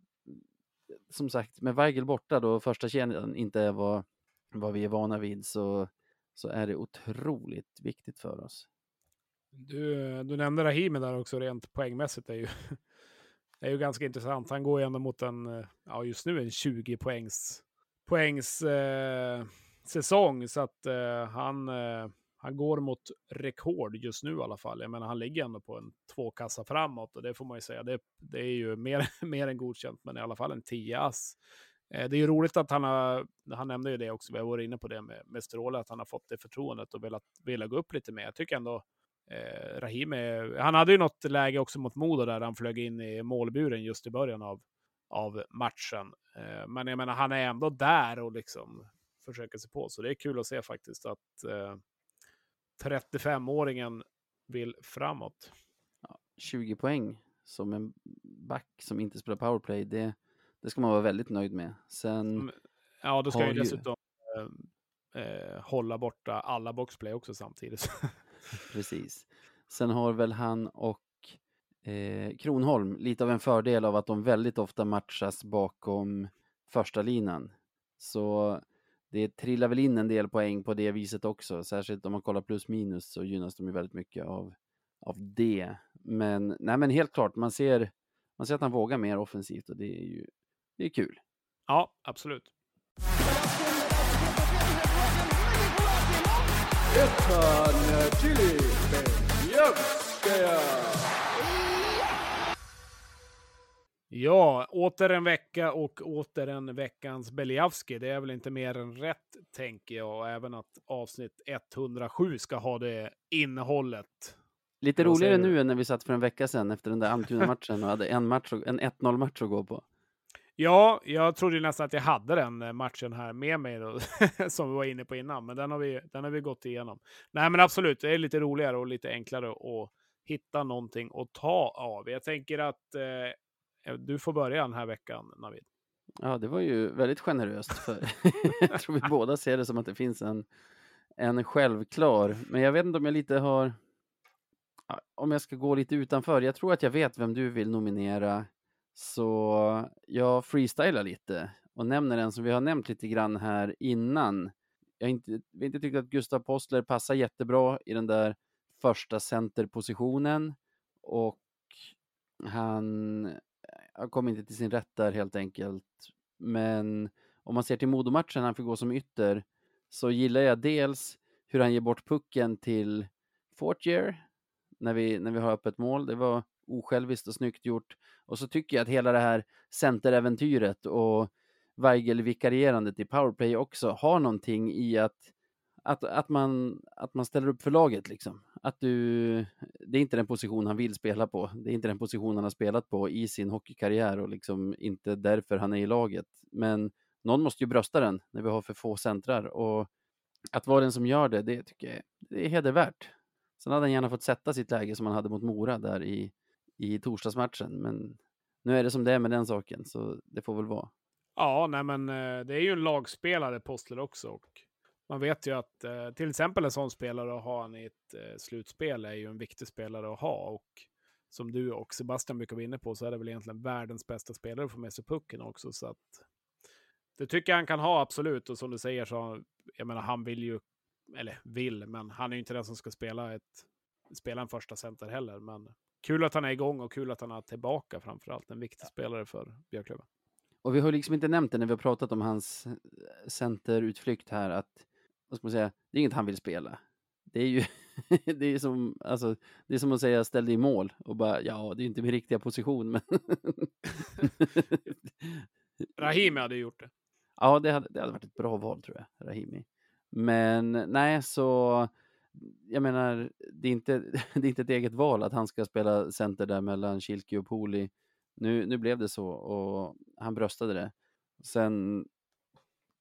som sagt, med Weigel borta då första kedjan inte var vad, vi är vana vid så, så är det otroligt viktigt för oss. Du, du nämnde Rahimi där också rent poängmässigt. är ju, *laughs* är ju ganska intressant. Han går ju ändå mot en, ja just nu en 20 poängs, poängs eh, säsong. Så att eh, han, eh, han går mot rekord just nu i alla fall. Jag menar, han ligger ändå på en två kassa framåt och det får man ju säga. Det, det är ju mer, *laughs* mer än godkänt, men i alla fall en 10 ass. Eh, det är ju roligt att han har, han nämnde ju det också, vi har varit inne på det med, med Stråle, att han har fått det förtroendet och velat, velat gå upp lite mer. Jag tycker ändå eh, Rahim, är, han hade ju något läge också mot Modo där han flög in i målburen just i början av, av matchen. Eh, men jag menar, han är ändå där och liksom försöker sig på, så det är kul att se faktiskt att eh, 35-åringen vill framåt. Ja, 20 poäng som en back som inte spelar powerplay, det, det ska man vara väldigt nöjd med. Sen Ja, då ska ju- dessutom eh, eh, hålla borta alla boxplay också samtidigt. *laughs* Precis. Sen har väl han och eh, Kronholm lite av en fördel av att de väldigt ofta matchas bakom första linan. Så det trillar väl in en del poäng på det viset också. Särskilt om man kollar plus minus så gynnas de ju väldigt mycket av, av det. Men, nej, men helt klart, man ser, man ser att han vågar mer offensivt och det är ju det är kul. ja, absolut. Ja, åter en vecka och åter en veckans Beliavski. Det är väl inte mer än rätt, tänker jag. Och även att avsnitt 107 ska ha det innehållet. Lite roligare nu än när vi satt för en vecka sedan efter den där Almtuna-matchen och hade en, match, en 1-0-match att gå på. Ja, jag trodde nästan att jag hade den eh, matchen här med mig då, *laughs* som vi var inne på innan, men den har, vi, den har vi gått igenom. Nej, men absolut, det är lite roligare och lite enklare att hitta någonting att ta av. Jag tänker att eh, du får börja den här veckan, Navid. Ja, det var ju väldigt generöst. För *laughs* jag tror vi *laughs* båda ser det som att det finns en, en självklar. Men jag vet inte om jag lite har... Om jag ska gå lite utanför. Jag tror att jag vet vem du vill nominera. Så jag freestylar lite och nämner en som vi har nämnt lite grann här innan. Jag har inte, vi har inte tyckt att Gustav Postler passar jättebra i den där första centerpositionen. Och han, han kom inte till sin rätt där helt enkelt. Men om man ser till Modomatchen han fick gå som ytter så gillar jag dels hur han ger bort pucken till Fortier när vi, när vi har öppet mål. Det var osjälviskt och snyggt gjort. Och så tycker jag att hela det här centeräventyret och Weigel-vikarierandet i powerplay också har någonting i att, att, att, man, att man ställer upp för laget. Liksom. Att du, det är inte den position han vill spela på. Det är inte den position han har spelat på i sin hockeykarriär och liksom inte därför han är i laget. Men någon måste ju brösta den när vi har för få centrar och att vara den som gör det, det tycker jag det är hedervärt. Sen hade han gärna fått sätta sitt läge som han hade mot Mora där i, i torsdagsmatchen, men nu är det som det är med den saken, så det får väl vara. Ja, nej, men eh, det är ju en lagspelare, Postler också. Och man vet ju att eh, till exempel en sån spelare att ha han i ett eh, slutspel är ju en viktig spelare att ha. Och som du och Sebastian brukar vara inne på så är det väl egentligen världens bästa spelare att få med sig pucken också. Så att det tycker jag han kan ha, absolut. Och som du säger så, jag menar, han vill ju, eller vill, men han är ju inte den som ska spela, ett, spela en första center heller. Men kul att han är igång och kul att han är tillbaka framför allt. En viktig spelare för Björklöven. Och vi har liksom inte nämnt det när vi har pratat om hans eh, centerutflykt här, att, vad ska man säga, det är inget han vill spela. Det är ju *laughs* det är som, alltså, det är som att säga ställ dig i mål och bara, ja, det är inte min riktiga position, men *laughs* Rahimi hade gjort det. Ja, det hade, det hade varit ett bra val tror jag, Rahimi. Men nej, så jag menar, det är, inte, *laughs* det är inte ett eget val att han ska spela center där mellan Kilke och Poli. Nu, nu blev det så och han bröstade det. Sen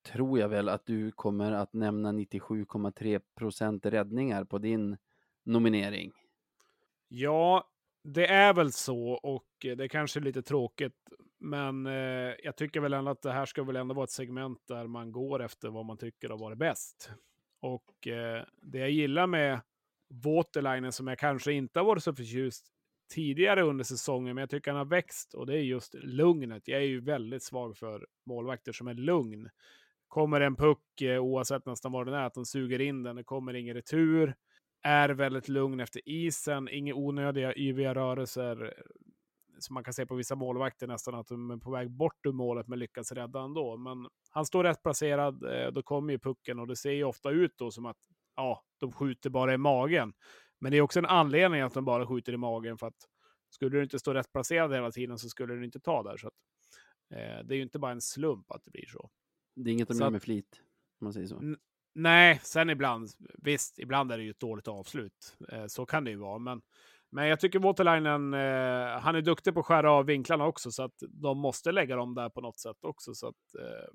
tror jag väl att du kommer att nämna 97,3 procent räddningar på din nominering. Ja, det är väl så och det kanske är lite tråkigt. Men eh, jag tycker väl ändå att det här ska väl ändå vara ett segment där man går efter vad man tycker har varit bäst. Och eh, det jag gillar med, Waterlinen som jag kanske inte har varit så förtjust tidigare under säsongen, men jag tycker han har växt och det är just lugnet. Jag är ju väldigt svag för målvakter som är lugn. Kommer en puck, eh, oavsett nästan vad den är, att de suger in den, det kommer ingen retur, är väldigt lugn efter isen, inga onödiga yviga rörelser som man kan se på vissa målvakter nästan att de är på väg bort ur målet men lyckas rädda ändå. Men han står rätt placerad, eh, då kommer ju pucken och det ser ju ofta ut då som att ja, de skjuter bara i magen. Men det är också en anledning att de bara skjuter i magen för att skulle du inte stå rätt placerad hela tiden så skulle du inte ta där. Så att, eh, det är ju inte bara en slump att det blir så. Det är inget de gör med flit, om man säger så. Nej, sen ibland, visst, ibland är det ju ett dåligt avslut. Eh, så kan det ju vara. Men, men jag tycker Waterlinen, eh, han är duktig på att skära av vinklarna också, så att de måste lägga dem där på något sätt också. Så att, eh,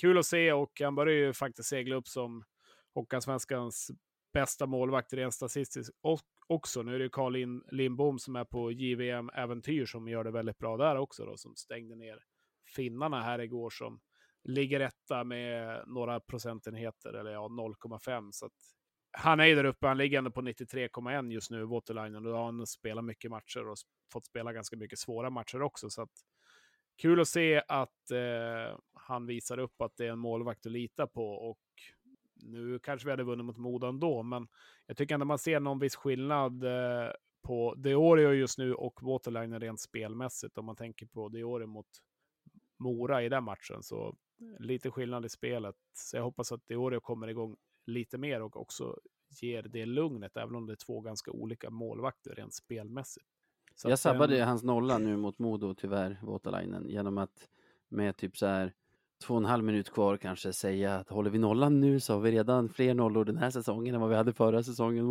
kul att se och han börjar ju faktiskt segla upp som Hockeyallsvenskans bästa målvakt rent statistiskt också. Nu är det ju Carl Lindbom som är på JVM-äventyr som gör det väldigt bra där också, då, som stängde ner finnarna här igår som ligger etta med några procentenheter, eller ja, 0,5. Så att han är ju där uppe, han ligger ändå på 93,1 just nu, Waterlinen, och då har han spelat mycket matcher och fått spela ganska mycket svåra matcher också. Så att, kul att se att eh, han visar upp att det är en målvakt att lita på. Och nu kanske vi hade vunnit mot Modo ändå, men jag tycker ändå man ser någon viss skillnad eh, på Deorio just nu och Waterlinen rent spelmässigt. Om man tänker på Deorio mot Mora i den matchen, så lite skillnad i spelet. Så jag hoppas att Deorio kommer igång lite mer och också ger det lugnet, även om det är två ganska olika målvakter rent spelmässigt. Så jag att, sabbade ehm, hans nolla nu mot Modo tyvärr, Waterlinen, genom att med typ så här två och en halv minut kvar kanske säga att håller vi nollan nu så har vi redan fler nollor den här säsongen än vad vi hade förra säsongen.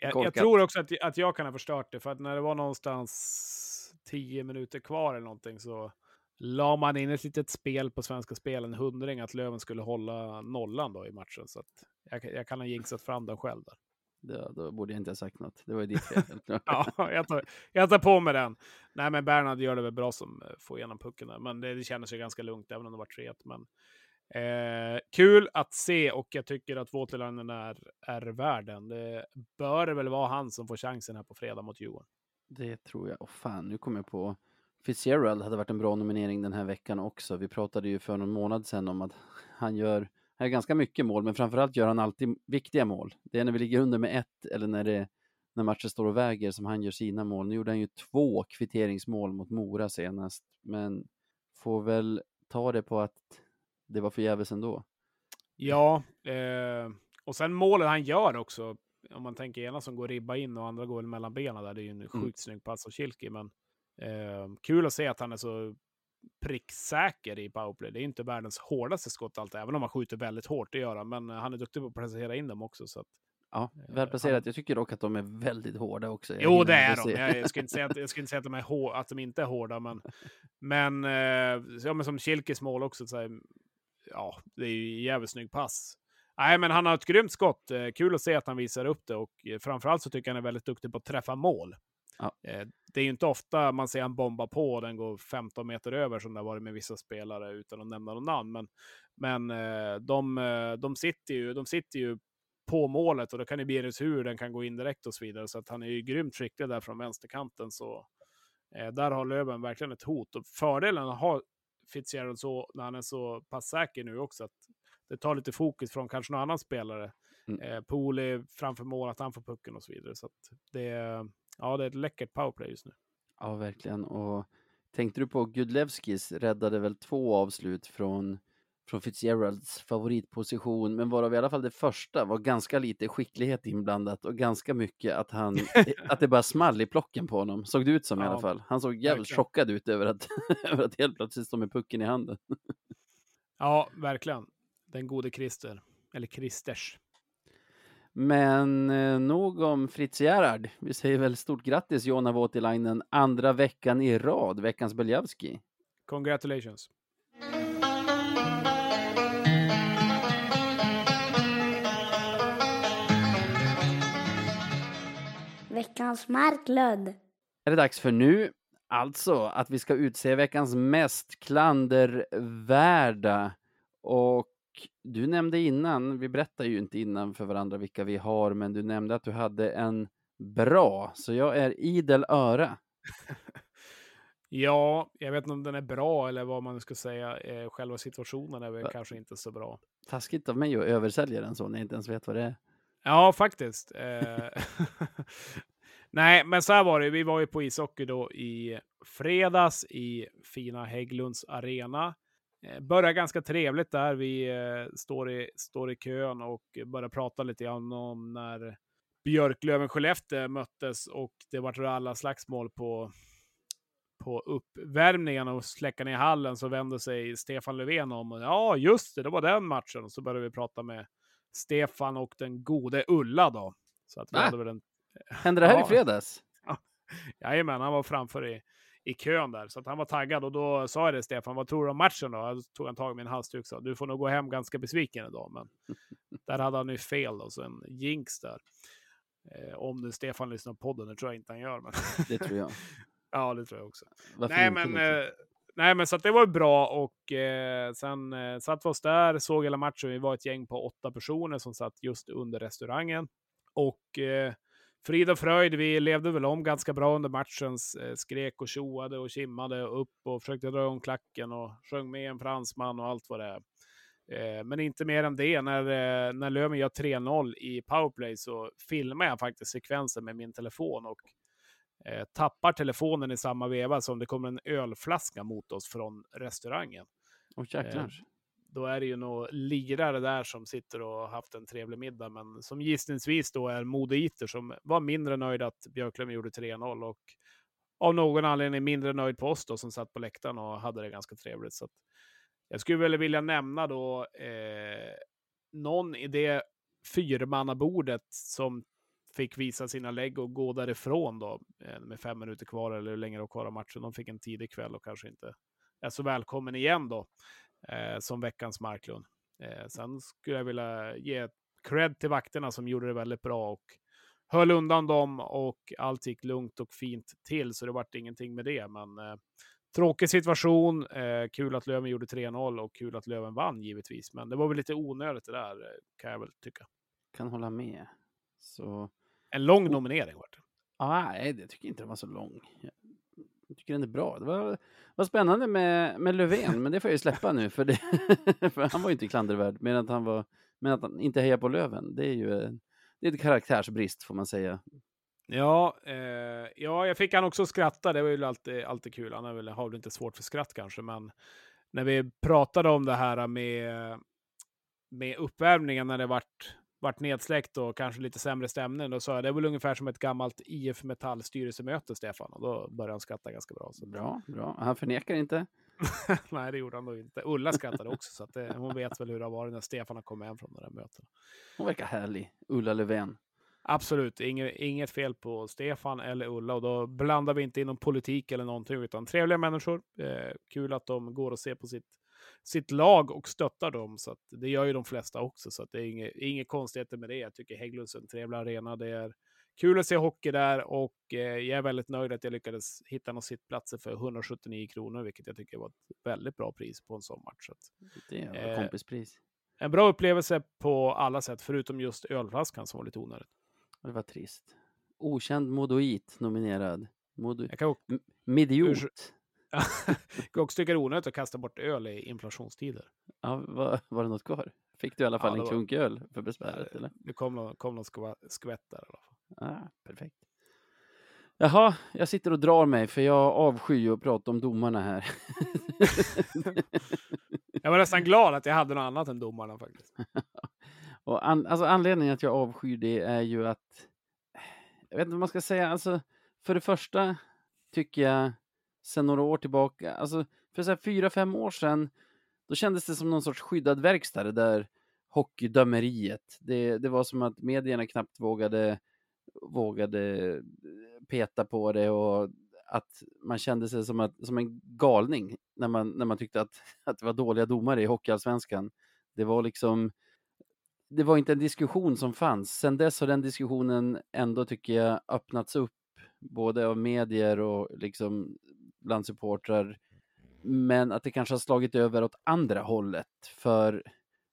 Jag, *laughs* jag tror också att, att jag kan ha förstört det, för att när det var någonstans tio minuter kvar eller någonting så la man in ett litet spel på Svenska Spel, en hundring, att Löven skulle hålla nollan då i matchen. Så att jag, jag kan ha jinxat fram den själv där. Ja, då borde jag inte ha sagt något. Det var ju ditt fel. *laughs* Ja, jag tar, jag tar på mig den. Nej, men Bernhard gör det väl bra som eh, får igenom pucken där. Men det, det kändes ju ganska lugnt, även om det var 3-1. Men eh, kul att se och jag tycker att Waterlinen är, är värden. Det bör väl vara han som får chansen här på fredag mot Djurgården. Det tror jag. Och fan, nu kommer jag på Fitzgerald hade varit en bra nominering den här veckan också. Vi pratade ju för någon månad sedan om att han gör, han gör ganska mycket mål, men framförallt gör han alltid viktiga mål. Det är när vi ligger under med ett eller när, det, när matchen står och väger som han gör sina mål. Nu gjorde han ju två kvitteringsmål mot Mora senast, men får väl ta det på att det var förgäves ändå. Ja, eh, och sen målet han gör också. Om man tänker ena som går ribba in och andra går mellan benen där. Det är ju en sjukt snygg pass av Kilki, men eh, kul att se att han är så pricksäker i powerplay. Det är inte världens hårdaste skott alltid, även om han skjuter väldigt hårt, det gör han. Men han är duktig på att placera in dem också. Så att, Ja, Eh, välplacerat. han- Jag tycker dock att de är väldigt hårda också. Jag Jo, det är de. Jag, jag, skulle inte säga att, jag skulle inte säga att de, är hår, att de inte är hårda, men, men, eh, ja, men som Kilkes mål också, så här, ja, det är ju jävligt snygg pass. Nej, men han har ett grymt skott. Eh, kul att se att han visar upp det och eh, framförallt så tycker jag han är väldigt duktig på att träffa mål. Ja. Det är ju inte ofta man ser han bomba på och den går 15 meter över som det har varit med vissa spelare utan att nämna någon namn. Men, men eh, de, eh, de, sitter ju, de sitter ju på målet och då kan det bli en retur, den kan gå in direkt och så vidare. Så att han är ju grymt skicklig där från vänsterkanten. Så eh, där har Löven verkligen ett hot. Och fördelen att ha Fitzgerald så, när han är så pass säker nu också, att det tar lite fokus från kanske någon annan spelare. Mm. Eh, Pooley framför mål, att han får pucken och så vidare. Så det, ja, det är ett läckert powerplay just nu. Ja, verkligen. Och tänkte du på Gudlevskis räddade väl två avslut från, från Fitzgeralds favoritposition, men varav i alla fall det första var ganska lite skicklighet inblandat och ganska mycket att han, *laughs* att det bara small i plocken på honom, såg det ut som i alla Ja, fall. Han såg jävligt verkligen. chockad ut över att, *laughs* över att helt plötsligt stå med pucken i handen. Ja, verkligen. Den gode Christer. Eller Christers. Men eh, nog om Fritz Gerhard. Vi säger väl stort grattis Jonna Voutilainen, andra veckan i rad, veckans Beljavski. Congratulations. Veckans Marklund. är det dags för nu, alltså att vi ska utse veckans mest klandervärda. Och du nämnde innan, vi berättar ju inte innan för varandra vilka vi har, men du nämnde att du hade en bra, så jag är idel öra. Ja, jag vet inte om den är bra eller vad man ska säga. Eh, Själva situationen är väl Va- kanske inte så bra. Taskigt av mig att översälja den så när jag inte ens vet vad det är. Ja, faktiskt. Eh, *laughs* Nej, men så här var det. Vi var ju på ishockey då i fredags i fina Hägglunds arena. Eh, Började ganska trevligt där. Vi eh, står, i, står i kön och börjar prata lite grann om när Björklöven-Skellefteå möttes och det var alla slagsmål på, på uppvärmningen och släcka ner hallen så vände sig Stefan Löfven om. Och, ja, just det, det var den matchen. Och så började vi prata med Stefan och den gode Ulla då. Så att vi Va? hade väl en Hände det här Ja. i fredags? *laughs* Jajamän, han var framför i, i kön där. Så att han var taggad och då sa jag det Stefan, vad tror du om matchen då? Då tog han tag i min halsduk och sa, du får nog gå hem ganska besviken idag. Men *laughs* där hade han ju fel då, så en jinx där. Eh, om nu Stefan lyssnar på podden, det tror jag inte han gör. Men *laughs* Det tror jag. *laughs* ja, det tror jag också. Varför Nej, inte, men, liksom? eh, nej, men så att det var bra och eh, sen eh, satt vi oss där, såg hela matchen. Vi var ett gäng på åtta personer som satt just under restaurangen. Och eh, frid och fröjd, vi levde väl om ganska bra under matchen. Eh, skrek och tjoade och kimmade upp och försökte dra om klacken och sjöng med en fransman och allt vad det är. Eh, men inte mer än det. När, eh, när Löven gör 3-0 i powerplay så filmar jag faktiskt sekvensen med min telefon och tappar telefonen i samma veva som det kommer en ölflaska mot oss från restaurangen. Åh jäklar. Då är det ju några lirare där som sitter och har haft en trevlig middag, men som gissningsvis då är modeiter som var mindre nöjd att Björklöven gjorde 3-0 och av någon anledning mindre nöjd på oss då som satt på läktaren och hade det ganska trevligt. Så att jag skulle väl vilja nämna då eh, någon i det fyrmannabordet som fick visa sina lägg och gå därifrån då eh, med fem minuter kvar eller hur länge det var kvar av matchen. De fick en tidig kväll och kanske inte är så välkommen igen då eh, som veckans Marklund. Eh, sen skulle jag vilja ge cred till vakterna som gjorde det väldigt bra och höll undan dem och allt gick lugnt och fint till så det vart ingenting med det. Men eh, tråkig situation. Eh, kul att Löven gjorde 3-0 och kul att Löven vann givetvis. Men det var väl lite onödigt det där eh, kan jag väl tycka. Kan hålla med. Så, En lång nominering vart det. ah, nej, det tycker jag inte den var så lång. Jag tycker den är bra. Det var, var spännande med, med Löfven, men det får jag ju släppa nu, för, det, *laughs* för han var ju inte klandervärd. Men att han, var, men att han inte hejar på Löven, det är ju en- det är ett karaktärsbrist, får man säga. Ja, eh, ja, jag fick han också att skratta. Det var ju alltid, alltid kul. Han är väl, har väl inte svårt för skratt kanske, men när vi pratade om det här med, med uppvärmningen när det vart, vart nedsläckt och kanske lite sämre stämning, då sa jag det är väl ungefär som ett gammalt IF Metall styrelsemöte, Stefan. Och då började han skratta ganska bra. Så. Bra, bra. Han förnekar inte. *laughs* Nej, det gjorde han nog inte. Ulla skrattade också, så det, hon vet väl hur det har varit när Stefan har kommit hem från de där mötena. Hon verkar härlig. Ulla Löfven. Absolut, inget, inget fel på Stefan eller Ulla och då blandar vi inte in någon politik eller någonting utan trevliga människor. Eh, kul att de går och ser på sitt, sitt lag och stöttar dem. Så det gör ju de flesta också, så det är inget, inget konstigheter med det. Jag tycker Hägglunds är en trevlig arena. Det är kul att se hockey där och eh, jag är väldigt nöjd att jag lyckades hitta några sittplatser för 179 kronor, vilket jag tycker var ett väldigt bra pris på en sån match. Så att Det var Eh, kompispris. en bra upplevelse på alla sätt, förutom just ölflaskan som var lite onödigt. Det var trist. Okänd modoit nominerad. Modo... Kan Midiot. *laughs* Också tycka det är onödigt att kasta bort öl i inflationstider. Ja, var, var det något kvar? Fick du i alla Ja, fall det en klunk öl för besväret? Eh, Eller? Det kom någon, kom någon skvätt där i alla fall. Ah, perfekt. Jaha, jag sitter och drar mig för jag avskyr att prata om domarna här. *laughs* Jag var nästan glad att jag hade något annat än domarna faktiskt. *laughs* och an, alltså anledningen att jag avskyr det är ju att, jag vet inte vad man ska säga, alltså för det första tycker jag sen några år tillbaka, alltså för så här fyra, fem år sedan, då kändes det som någon sorts skyddad verkstad, det där hockeydömeriet. Det, det var som att medierna knappt vågade, vågade eh, peta på det och att man kände sig som, att, som en galning när man, när man tyckte att, *laughs* att det var dåliga domare i Hockeyallsvenskan. Det var liksom, det var inte en diskussion som fanns. Sen dess har den diskussionen ändå, tycker jag, öppnats upp, både av medier och liksom bland supportrar. Men att det kanske har slagit över åt andra hållet. För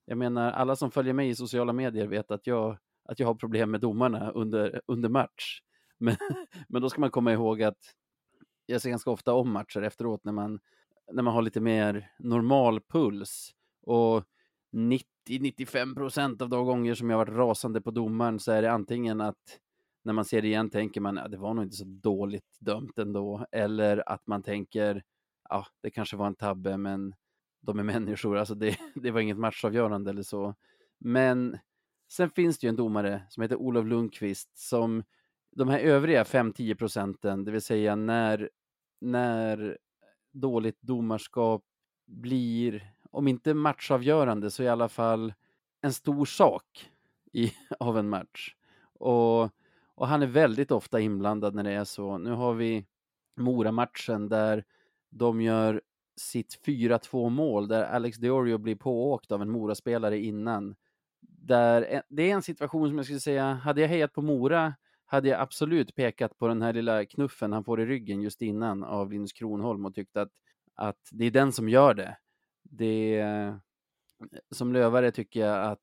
Jag menar, alla som följer mig i sociala medier vet att jag, att jag har problem med domarna under, under match. *laughs* Men, men då ska man komma ihåg att jag ser ganska ofta om matcher efteråt när man, när man har lite mer normal puls. Och 90-95 procent av de gånger som jag varit rasande på domaren så är det antingen att när man ser det igen tänker man att ja, det var nog inte så dåligt dömt ändå. Eller att man tänker ja, det kanske var en tabbe, men de är *laughs* människor. Alltså det, det var inget matchavgörande eller så. Men sen finns det ju en domare som heter Olof Lundqvist som de här övriga 5-10 procenten, det vill säga när, när dåligt domarskap blir, om inte matchavgörande, så i alla fall en stor sak i, *laughs* av en match. Och, och han är väldigt ofta inblandad när det är så. Nu har vi Mora-matchen där de gör sitt 4-2 mål där Alex Diorio blir pååkt av en Mora-spelare innan. Där, det är en situation som jag skulle säga, hade jag hejat på Mora hade jag absolut pekat på den här lilla knuffen han får i ryggen just innan av Linus Kronholm och tyckt att, att det är den som gör det. det. Som lövare tycker jag att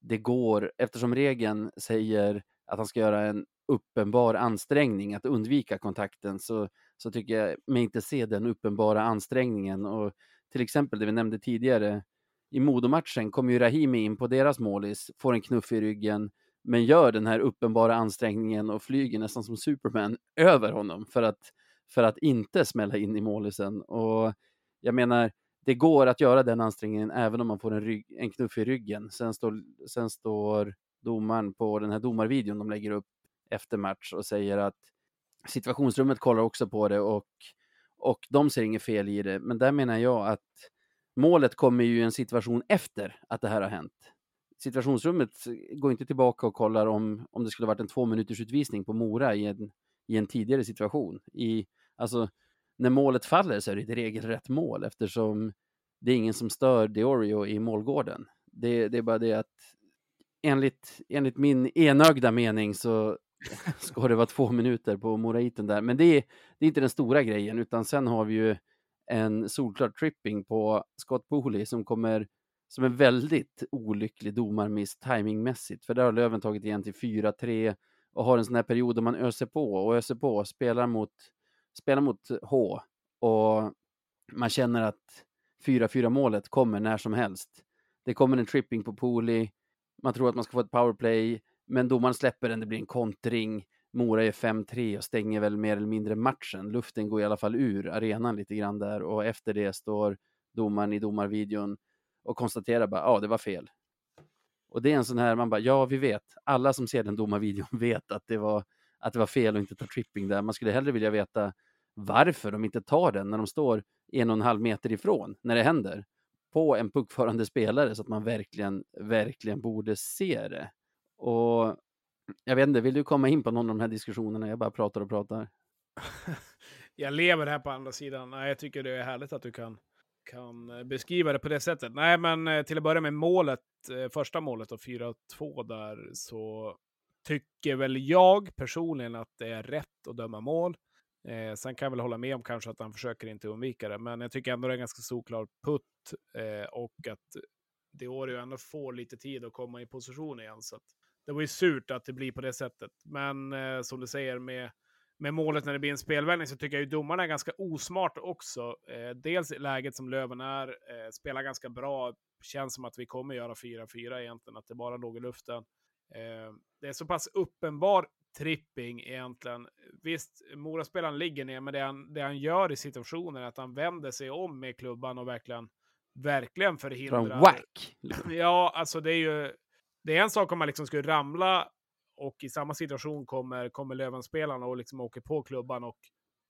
det går, eftersom regeln säger att han ska göra en uppenbar ansträngning att undvika kontakten så, så tycker jag mig inte se den uppenbara ansträngningen. Och till exempel det vi nämnde tidigare, i Modomatchen kommer ju Rahimi in på deras målis, får en knuff i ryggen, men gör den här uppenbara ansträngningen och flyger nästan som Superman *laughs* över honom för att, för att inte smälla in i målisen. Och jag menar, det går att göra den ansträngningen även om man får en, rygg, en knuff i ryggen. Sen står, sen står domaren på den här domarvideon de lägger upp efter match och säger att situationsrummet kollar också på det och, och de ser inget fel i det. Men där menar jag att målet kommer ju i en situation efter att det här har hänt. Situationsrummet går inte tillbaka och kollar om, om det skulle varit en två minuters utvisning på Mora i en, i en tidigare situation. I, alltså, när målet faller så är det ett regelrätt mål eftersom det är ingen som stör Diorio i målgården. Det, det är bara det att enligt, enligt min enögda mening så *laughs* ska det vara två minuter på Moraiten där. Men det är, det är inte den stora grejen, utan sen har vi ju en solklar tripping på Scott Pooley som kommer som en väldigt olycklig domarmiss timingmässigt, för där har Löven tagit igen till 4-3 och har en sån här period där man öser på och öser på, och spelar mot, spelar mot H och man känner att 4-4 målet kommer när som helst. Det kommer en tripping på Pooley, man tror att man ska få ett powerplay, men domaren släpper den, det blir en kontring. Mora är 5-3 och stänger väl mer eller mindre matchen. Luften går i alla fall ur arenan lite grann där och efter det står domaren i domarvideon och konstaterar bara, ja, det var fel. Och det är en sån här, man bara, ja, vi vet. Alla som ser den domarvideon *laughs* vet att det var, att det var fel att inte ta tripping där. Man skulle hellre vilja veta varför de inte tar den när de står en och en halv meter ifrån, när det händer, på en puckförande spelare så att man verkligen, verkligen borde se det. Och jag vet inte, vill du komma in på någon av de här diskussionerna? Jag bara pratar och pratar. *laughs* jag lever här på andra sidan. Nej, jag tycker det är härligt att du kan, kan eh, beskriva det på det sättet. Nej, men eh, till att börja med målet, eh, första målet och 4-2 där, så tycker väl jag personligen att det är rätt att döma mål. Eh, sen kan jag väl hålla med om kanske att han försöker inte undvika det, men jag tycker ändå det är en ganska solklar putt eh, och att Diorio ändå får lite tid att komma i position igen. Så det var ju surt att det blir på det sättet. Men eh, som du säger med, med målet när det blir en spelvändning så tycker jag ju domarna är ganska osmart också. Eh, dels läget som Löven är, eh, spelar ganska bra. Känns som att vi kommer göra 4-4 egentligen, att det bara låg i luften. Eh, det är så pass uppenbar tripping egentligen. Visst, Moraspelaren ligger ner, men det han, det han gör i situationen är att han vänder sig om med klubban och verkligen, verkligen förhindrar... Whack! Ja, alltså det är ju det är en sak om man liksom skulle ramla och i samma situation kommer, kommer Löven-spelarna och liksom åker på klubban och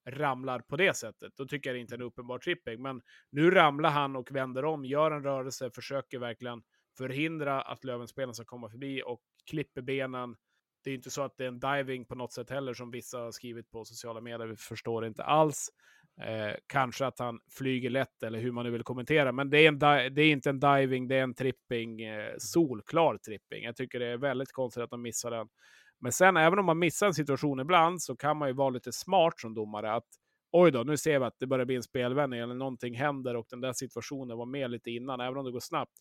ramlar på det sättet. Då tycker jag det inte är en uppenbar tripping. Men nu ramlar han och vänder om, gör en rörelse, försöker verkligen förhindra att Löven-spelarna ska komma förbi och klipper benen. Det är inte så att det är en diving på något sätt heller som vissa har skrivit på sociala medier. Vi förstår inte alls. Eh, kanske att han flyger lätt eller hur man nu vill kommentera. Men det är, en det är inte en diving, det är en tripping. Eh, solklar tripping. Jag tycker det är väldigt konstigt att de missar den. Men sen även om man missar en situation ibland så kan man ju vara lite smart som domare. att Oj då, nu ser vi att det börjar bli en spelvändning eller någonting händer och den där situationen var med lite innan, även om det går snabbt.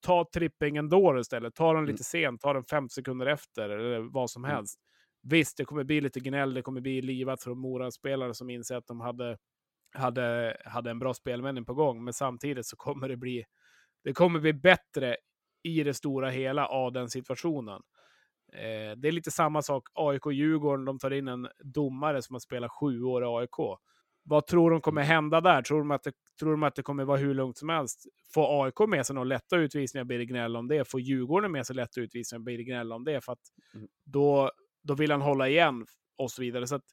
Ta trippingen då istället. Ta den lite Mm. sent, ta den fem sekunder efter eller vad som Mm. helst. Visst, det kommer bli lite gnäll, det kommer bli livat från Mora-spelare som inser att de hade, hade, hade en bra spelvändning på gång, men samtidigt så kommer det bli, det kommer bli bättre i det stora hela av den situationen. Eh, det är lite samma sak AIK-Djurgården, de tar in en domare som har spelat sju år i AIK. Vad tror de kommer hända där? Tror de, att det, tror de att det kommer vara hur lugnt som helst? Får AIK med sig några lätta utvisningar blir det gnäll om det. Får Djurgården med sig lätta utvisningar blir det gnäll om det. För att Mm. då, då vill han hålla igen och så vidare. Så att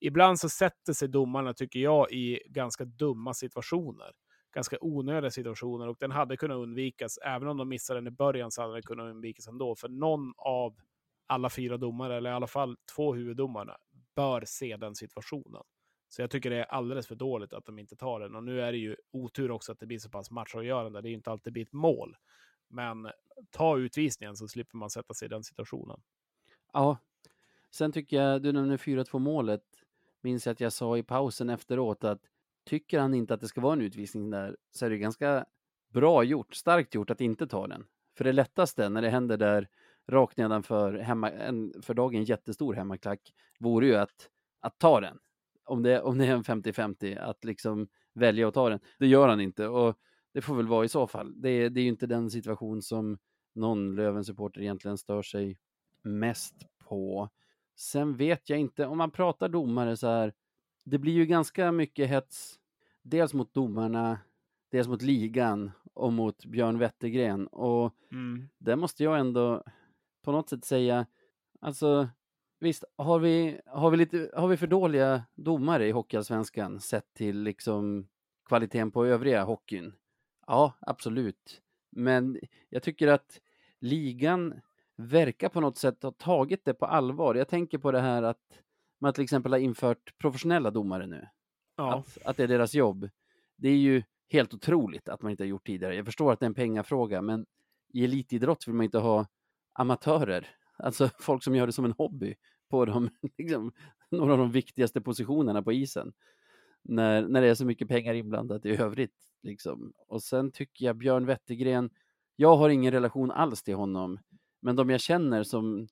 ibland så sätter sig domarna, tycker jag, i ganska dumma situationer. Ganska onödiga situationer och den hade kunnat undvikas. Även om de missade den i början så hade den kunnat undvikas ändå. För någon av alla fyra domare, eller i alla fall två huvuddomarna, bör se den situationen. Så jag tycker det är alldeles för dåligt att de inte tar den. Och nu är det ju otur också att det blir så pass matchavgörande. Det är ju inte alltid det blir ett mål. Men ta utvisningen så slipper man sätta sig i den situationen. Ja. Sen tycker jag, du nämnde 4-2 målet. Minns jag att jag sa i pausen efteråt att tycker han inte att det ska vara en utvisning där så är det ganska bra gjort, starkt gjort att inte ta den. För det lättaste när det händer där rakt nedanför hemma, en för dagen jättestor hemmaklack vore ju att, att ta den. Om det, om det är en 50-50, att liksom välja att ta den. Det gör han inte och det får väl vara i så fall. Det, det är ju inte den situation som någon Löven-supporter egentligen stör sig mest på. Sen vet jag inte, om man pratar domare så här, det blir ju ganska mycket hets, dels mot domarna, dels mot ligan och mot Björn Wettergren. Och där måste jag ändå på något sätt säga, alltså visst, har vi, har vi, lite, har vi för dåliga domare i Hockeyallsvenskan sett till liksom kvaliteten på övriga hockeyn? Ja, absolut. Men jag tycker att ligan verkar på något sätt ha tagit det på allvar. Jag tänker på det här att man till exempel har infört professionella domare nu. Ja, Att, att det är deras jobb. Det är ju helt otroligt att man inte har gjort tidigare. Jag förstår att det är en pengafråga, men i elitidrott vill man inte ha amatörer, alltså *laughs* folk som gör det som en hobby på de, *laughs* liksom, några av de viktigaste positionerna på isen. När, när det är så mycket pengar inblandat i övrigt. Liksom. Och sen tycker jag Björn Wettergren, jag har ingen relation alls till honom, men de jag känner som,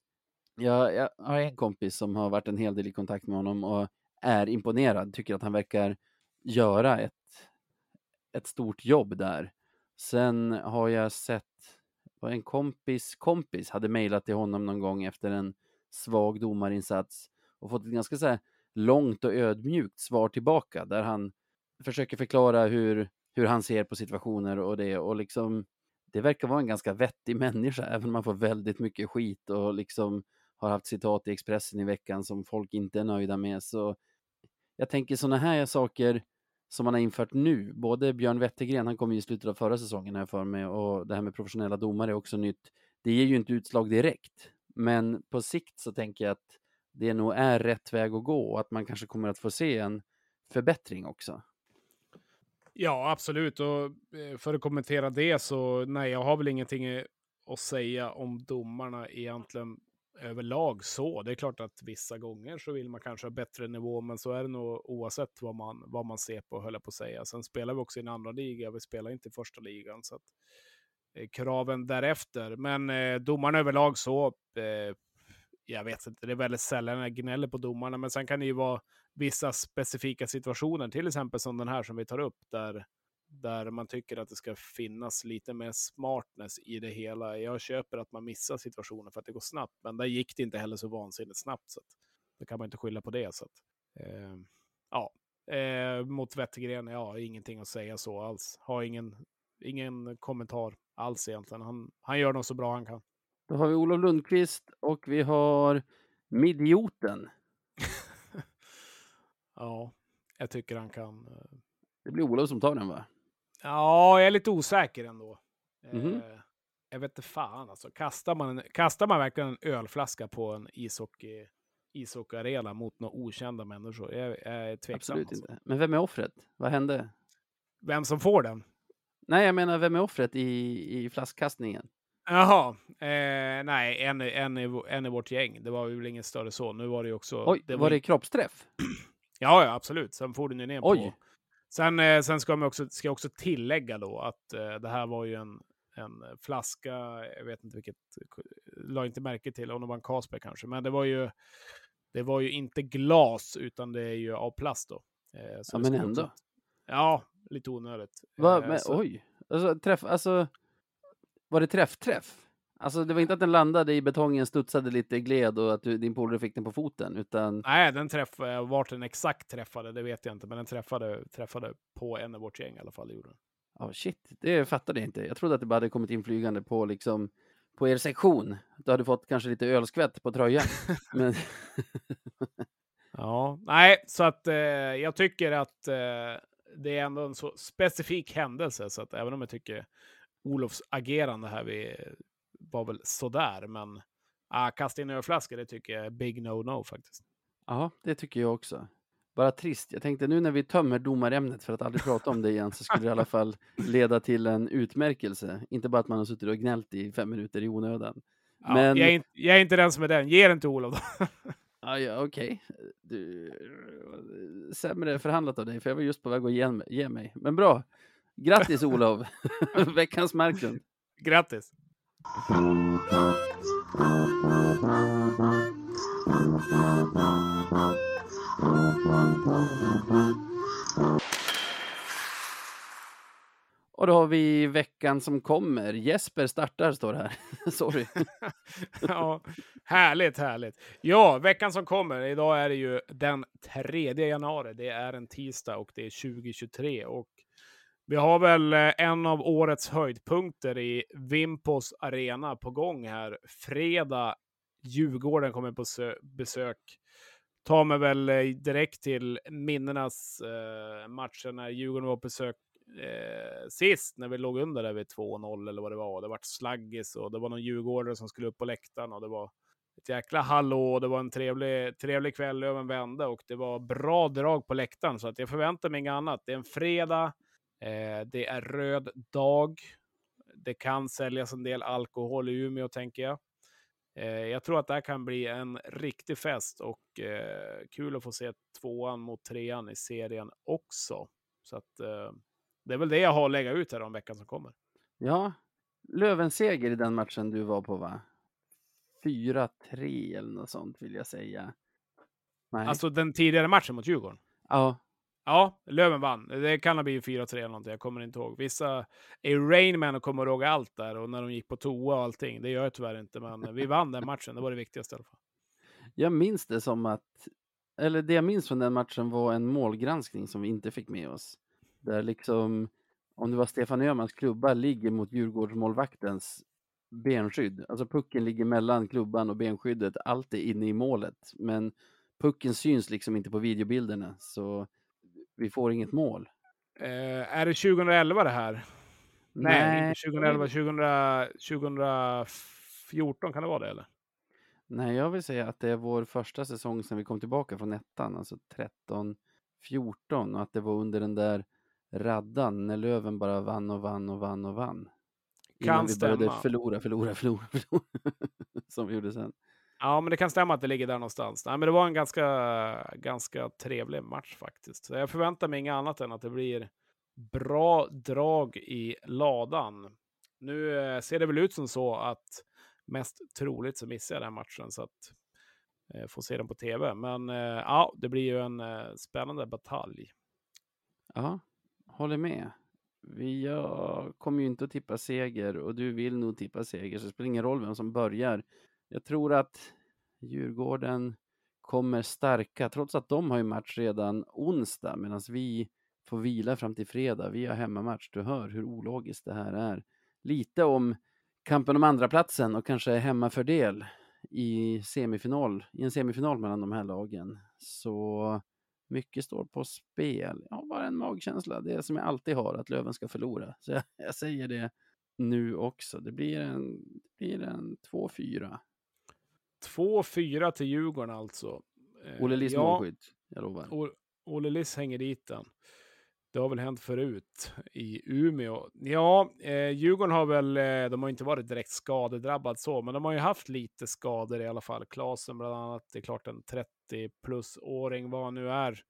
jag, jag har en kompis som har varit en hel del i kontakt med honom och är imponerad, tycker att han verkar göra ett, ett stort jobb där. Sen har jag sett vad en kompis kompis hade mejlat till honom någon gång efter en svag domarinsats och fått ett ganska så här långt och ödmjukt svar tillbaka där han försöker förklara hur, hur han ser på situationer och det. Och liksom det verkar vara en ganska vettig människa även om man får väldigt mycket skit och liksom har haft citat i Expressen i veckan som folk inte är nöjda med. Så jag tänker sådana här saker som man har infört nu, både Björn Wettergren, han kom ju i slutet av förra säsongen här för mig och det här med professionella domare är också nytt. Det ger ju inte utslag direkt, men på sikt så tänker jag att det nog är rätt väg att gå och att man kanske kommer att få se en förbättring också. ja absolut. Och eh, för att kommentera det så nej, jag har väl ingenting eh, att säga om domarna egentligen överlag så. Det är klart att vissa gånger så vill man kanske ha bättre nivå, men så är det nog oavsett vad man, vad man ser på, höll jag på att säga. Sen spelar vi också i en andra liga, vi spelar inte i första ligan, så att eh, Eh, kraven därefter. Men eh, domarna överlag så, eh, jag vet inte, det är väldigt sällan jag gnäller på domarna, men sen kan det ju vara vissa specifika situationer, till exempel som den här som vi tar upp, där där man tycker att det ska finnas lite mer smartness i det hela. Jag köper att man missar situationer för att det går snabbt, men där gick det inte heller så vansinnigt snabbt. Så att, då kan man inte skylla på det. Så att, eh, ja, eh, mot Wettergren, ja, ingenting att säga så alls. Har ingen, ingen kommentar alls egentligen. Han, han gör nog så bra han kan. Då har vi Olof Lundqvist och vi har Midioten. *laughs* ja, jag tycker han kan. eh, Det blir Olof som tar den va? Ja, jag är lite osäker ändå. Mhm. Eh, jag vet inte fan alltså. Kastar man, en, kastar man verkligen en ölflaska på en ishockey, ishockeyarena mot några okända människor? Jag, jag är tveksam. Absolut alltså. inte. Men vem är offret? Vad hände? Vem som får den? Nej, jag menar vem är offret i, i flaskkastningen? Jaha, eh, nej, en, en, en i vårt gäng. Det var väl inget större så. Nu var det ju också... Oj, det var det in- kroppsträff? *clears throat* Ja, ja, absolut. Sen får den ju ner Oj. på... Sen, eh, sen ska, man också, ska jag också tillägga då att eh, det här var ju en, en flaska, jag vet inte vilket, la inte märke till om det var en Carlsberg kanske, men det var ju, det var ju inte glas utan det är ju av plast då. Eh, så Ja, det men ändå. också- Ja, lite onödigt. Va, Eh, men, så- oj, alltså, träff, alltså, var det träff-träff? Alltså det var inte att den landade i betongen, studsade lite, gled och att du, din polare fick den på foten, utan Nej, den träffade, vart den exakt träffade, det vet jag inte, men den träffade, träffade på en av vårt gäng i alla fall. det Gjorde den. Ja, shit, det fattade jag inte. Jag trodde att det bara hade kommit inflygande på liksom på er sektion. Du hade fått kanske lite ölskvätt på tröjan. *laughs* Men Ja, nej, så att eh, jag tycker att eh, det är ändå en så specifik händelse, så att även om jag tycker Olofs agerande här vi, var väl sådär, men ah, kasta in ölflaskor, det tycker jag är big no-no faktiskt. ja, det tycker jag också. Bara trist. Jag tänkte nu när vi tömmer domarämnet för att aldrig prata om det igen så skulle det i alla fall leda till en utmärkelse. Inte bara att man har suttit och gnällt i fem minuter i onödan. Ja, Men- jag, är inte, jag är inte den som är den, ge den till Olof *laughs* Ja, ja okej. Du... Eh, sämre förhandlat av dig, för jag var just på väg att ge, ge mig. Men bra. Grattis Olof! *laughs* Veckans Marklund. Grattis! Och då har vi veckan som kommer. Jesper startar, står det här. *laughs* Sorry. *laughs* ja, härligt, härligt. Ja, veckan som kommer. Idag är det ju den 3 januari. Det är en tisdag och det är 2023. Och vi har väl eh, en av årets höjdpunkter i Vimpos arena på gång här. Fredag, Djurgården kommer på besök. Tar mig väl eh, direkt till minnenas eh, matcher när Djurgården var på besök eh, sist när vi låg under där vid 2-0 eller vad det var. Det var slaggis och det var någon djurgårdare som skulle upp på läktaren och det var ett jäkla hallå och det var en trevlig, trevlig kväll över en och det var bra drag på läktaren så att jag förväntar mig inget annat. Det är en fredag, eh, det är röd dag. Det kan säljas en del alkohol i Umeå tänker jag. Eh, jag tror att det här kan bli en riktig fest och eh, kul att få se tvåan mot trean i serien också. Så att eh, det är väl det jag har att lägga ut här om veckan som kommer. Ja, Lövens seger i den matchen du var på, va? 4-3 eller något sånt vill jag säga. Nej. Alltså den tidigare matchen mot Djurgården. ja, Ja, Löven vann. Det kan ha blivit 4-3 eller någonting. Jag kommer inte ihåg. Vissa är Rainman och kommer ihåg allt där och när de gick på toa och allting. Det gör jag tyvärr inte, men vi vann den matchen. Det var det viktigaste i alla fall. jag minns det som att, eller det jag minns från den matchen var en målgranskning som vi inte fick med oss. Där liksom, om det var Stefan Öhmans klubba ligger mot Djurgårdsmålvaktens benskydd. Alltså pucken ligger mellan klubban och benskyddet, allt är inne i målet. Men pucken syns liksom inte på videobilderna, så vi får inget mål. Eh, är det 2011 det här? Nej, Nej. inte 2011. 2000, 2014 kan det vara det eller? Nej, jag vill säga att det är vår första säsong sedan vi kom tillbaka från ettan, alltså 13, 14 och att det var under den där raddan när Löven bara vann och vann och vann och vann. Innan Kan vi började stämma. förlora, förlora, *laughs* förlora, förlora. Som vi gjorde sen. Ja, men det kan stämma att det ligger där någonstans. Nej, men det var en ganska, ganska trevlig match faktiskt. Så jag förväntar mig inget annat än att det blir bra drag i ladan. Nu eh, ser det väl ut som så att mest troligt så missar jag den matchen så att eh, får se den på tv. Men eh, ja, det blir ju en eh, spännande batalj. Ja, håller med. Vi jag kommer ju inte att tippa seger och du vill nog tippa seger så det spelar ingen roll vem som börjar. Jag tror att Djurgården kommer starka trots att de har ju match redan onsdag medan vi får vila fram till fredag. Vi har hemmamatch. Du hör hur ologiskt det här är. Lite om kampen om andra platsen och kanske hemmafördel i semifinal, i en semifinal mellan de här lagen. Så mycket står på spel. Jag har bara en magkänsla, det som jag alltid har, att Löven ska förlora. *laughs* Så jag, jag säger det nu också. Det blir en, det blir en 2-4. 2-4 till Djurgården alltså. Eh, Olle Liss ja, målskytt, jag lovar. Olle Liss hänger dit den. Det har väl hänt förut i Umeå. Ja, eh, Djurgården har väl, eh, de har inte varit direkt skadedrabbad så, men de har ju haft lite skador i alla fall. Klasen bland annat, det är klart en 30 plus-åring vad han nu är.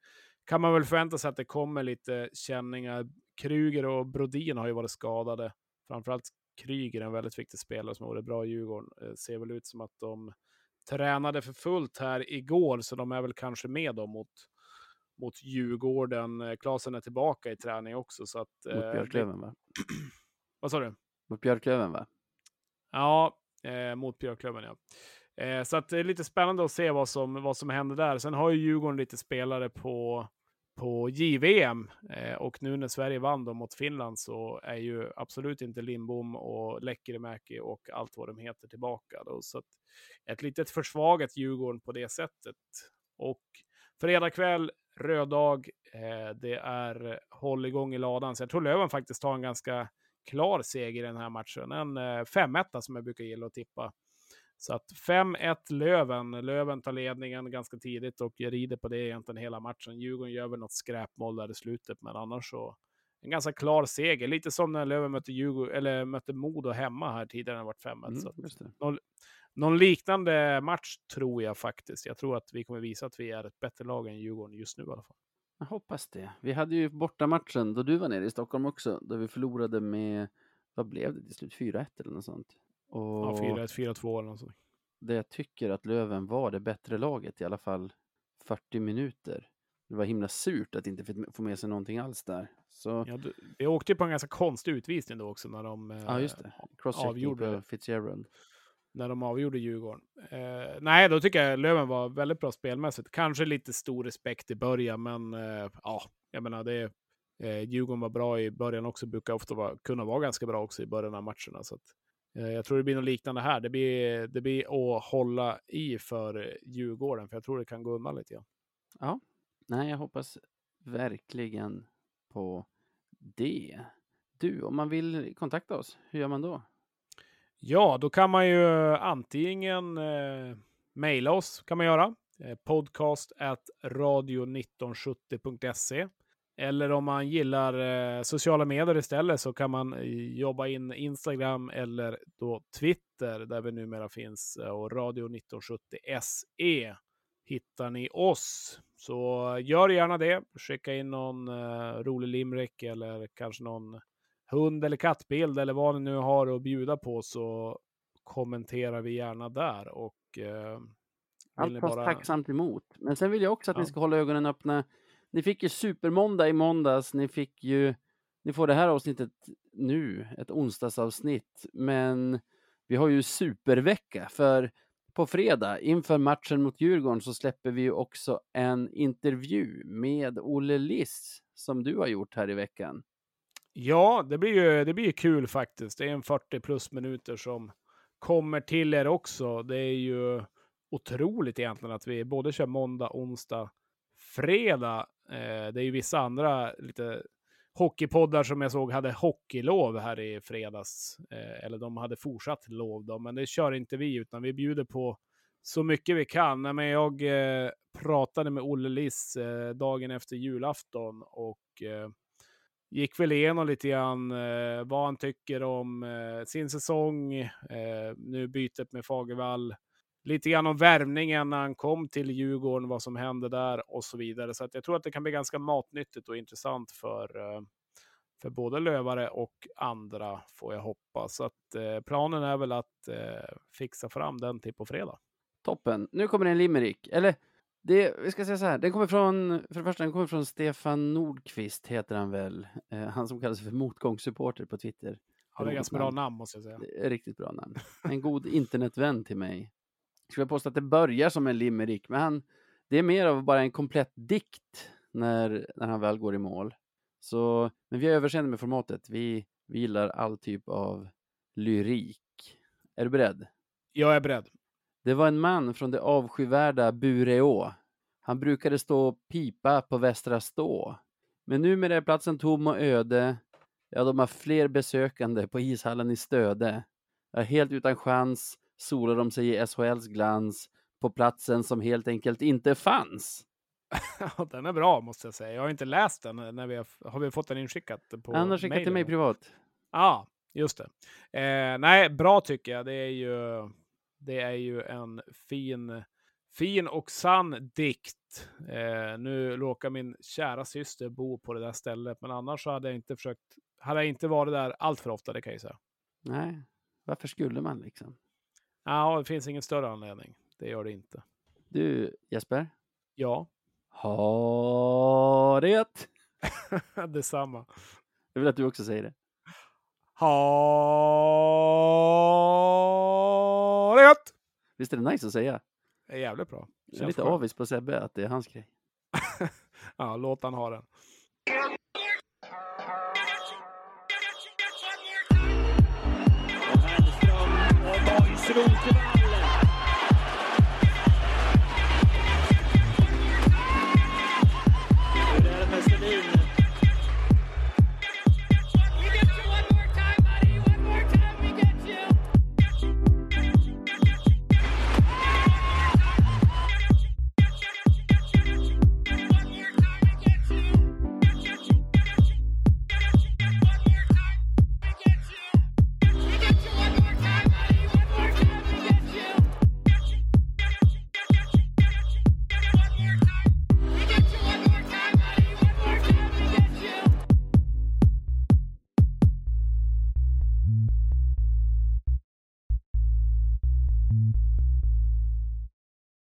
Kan man väl förvänta sig att det kommer lite känningar. Kruger och Brodin har ju varit skadade. Framförallt Kryger, en väldigt viktig spelare som har varit bra i Djurgården. Eh, ser väl ut som att de tränade för fullt här igår, så de är väl kanske med då mot, mot Djurgården. Eh, Klasen är tillbaka i träning också. Så att, Mot eh, Björklöven va? *clears throat* Vad sa du? Mot Björklöven va? Ja, eh, mot Björklöven ja. Så att det är lite spännande att se vad som, vad som händer där. Sen har ju Djurgården lite spelare på, på JVM och nu när Sverige vann då mot Finland så är ju absolut inte Lindbom och Lekkerimäki och allt vad de heter tillbaka. Då. Så att ett litet försvagat Djurgården på det sättet. Och fredag kväll, röd dag, eh, det är håll igång i ladan. Så jag tror Löven faktiskt tar en ganska klar seger i den här matchen. En eh, 5-1 som jag brukar gilla att tippa. Så att 5-1 Löven. Löven tar ledningen ganska tidigt och rider på det egentligen hela matchen. Djurgården gör väl något skräpmål där i slutet, men annars så en ganska klar seger. Lite som när Löven mötte, Djurgården, eller mötte Modo hemma här tidigare när det varit 5-1. Mm, någon, liknande match tror jag faktiskt. Jag tror att vi kommer visa att vi är ett bättre lag än Djurgården just nu i alla fall. Jag hoppas det. Vi hade ju bortamatchen då du var nere i Stockholm också, då vi förlorade med, vad blev det till slut, 4-1 eller något sånt. Och Ja, 4-1, 4-2 eller något sånt. det jag tycker att Löven var det bättre laget i alla fall 40 minuter. Det var himla surt att inte få- med sig någonting alls där. Så, Ja, du, vi åkte ju på en ganska konstig utvisning då också när de, eh, ja just det. Crosschecking avgjorde på Fitzgerald när de avgjorde Djurgården. Eh, nej, då tycker jag Löven var väldigt bra spelmässigt. Kanske lite stor respekt i början, men eh, ja, jag menar det. Eh, Djurgården var bra i början också, brukar ofta vara, kunna vara ganska bra också i början av matcherna. Så att, eh, jag tror det blir något liknande här. Det blir, det blir att hålla i för Djurgården, för jag tror det kan gå undan lite grann. Ja, nej jag hoppas verkligen på det. Du, om man vill kontakta oss, hur gör man då? Ja, då kan man ju eh, antingen eh, mejla oss, kan man göra. Eh, podcast at radio1970.se. Eller om man gillar eh, sociala medier istället så kan man eh, jobba in Instagram eller då Twitter där vi numera finns. Eh, och Radio 1970 SE hittar ni oss. Så gör gärna det. Skicka in någon eh, rolig limerick eller kanske någon hund eller kattbild eller vad ni nu har att bjuda på så kommenterar vi gärna där. Och, eh, Allt ni tas bara- tacksamt emot. Men sen vill jag också att ni Ja. ska hålla ögonen öppna. Ni fick ju supermåndag i måndags. Ni fick ju, ni får det här avsnittet nu, ett onsdagsavsnitt. Men vi har ju supervecka för på fredag inför matchen mot Djurgården så släpper vi ju också en intervju med Olle Liss som du har gjort här i veckan. Ja, det blir ju det blir ju kul faktiskt. Det är en 40 plus minuter som kommer till er också. Det är ju otroligt egentligen att vi både kör måndag, onsdag, fredag. Eh, det är ju vissa andra lite hockeypoddar som jag såg hade hockeylov här i fredags. Eh, eller de hade fortsatt lov då, men det kör inte vi, utan vi bjuder på så mycket vi kan. Nej, Men jag eh, pratade med Olle Liss eh, dagen efter julafton och eh, gick väl igenom lite grann eh, vad han tycker om eh, sin säsong, eh, nu bytet med Fagervall, lite grann om värvningen när han kom till Djurgården, vad som hände där och så vidare. Så att jag tror att det kan bli ganska matnyttigt och intressant för, eh, för både lövare och andra, får jag hoppas. Så att eh, planen är väl att eh, fixa fram den till på fredag. Toppen. Nu kommer en limerick. Eller, det, vi ska säga så här. Den kommer från, för det första, den kommer från Stefan Nordqvist, heter han väl. Eh, han som kallas för motgångssupporter på Twitter. Ja, det är ganska bra namn. måste jag säga. Är riktigt bra namn. En god internetvän till mig. Jag skulle påstå att det börjar som en limerick, men han, det är mer av bara en komplett dikt när, när han väl går i mål. Så, men vi har överseende med formatet. Vi, vi gillar all typ av lyrik. Är du beredd? Jag är beredd. Det var en man från det avskyvärda Bureå. Han brukade stå och pipa på Västra Stå. Men numera är platsen tom och öde. Ja, de har fler besökande på ishallen i Stöde. Ja, helt utan chans solar de sig i SHLs glans på platsen som helt enkelt inte fanns. *laughs* Den är bra måste jag säga. Jag har inte läst den. När vi har, har vi fått den inskickad? På Han har skickat till mig privat. Ja, just det. Eh, nej, bra tycker jag. Det är ju, det är ju en fin, fin och sann dikt. Eh, nu råkar min kära syster bo på det där stället, men annars så hade jag inte försökt, hade jag inte varit där allt för ofta, det kan jag säga. Nej, varför skulle man liksom? Ja, det finns ingen större anledning. Det gör det inte. Du Jesper, Ja, ha det *laughs* detsamma. Jag vill att du också säger det. Ha det gött! Visst är det nice att säga? Det är jävligt bra. Jag är lite skönt. avis på Sebbe att det är hans grej. *laughs* Ja, låt han ha den. We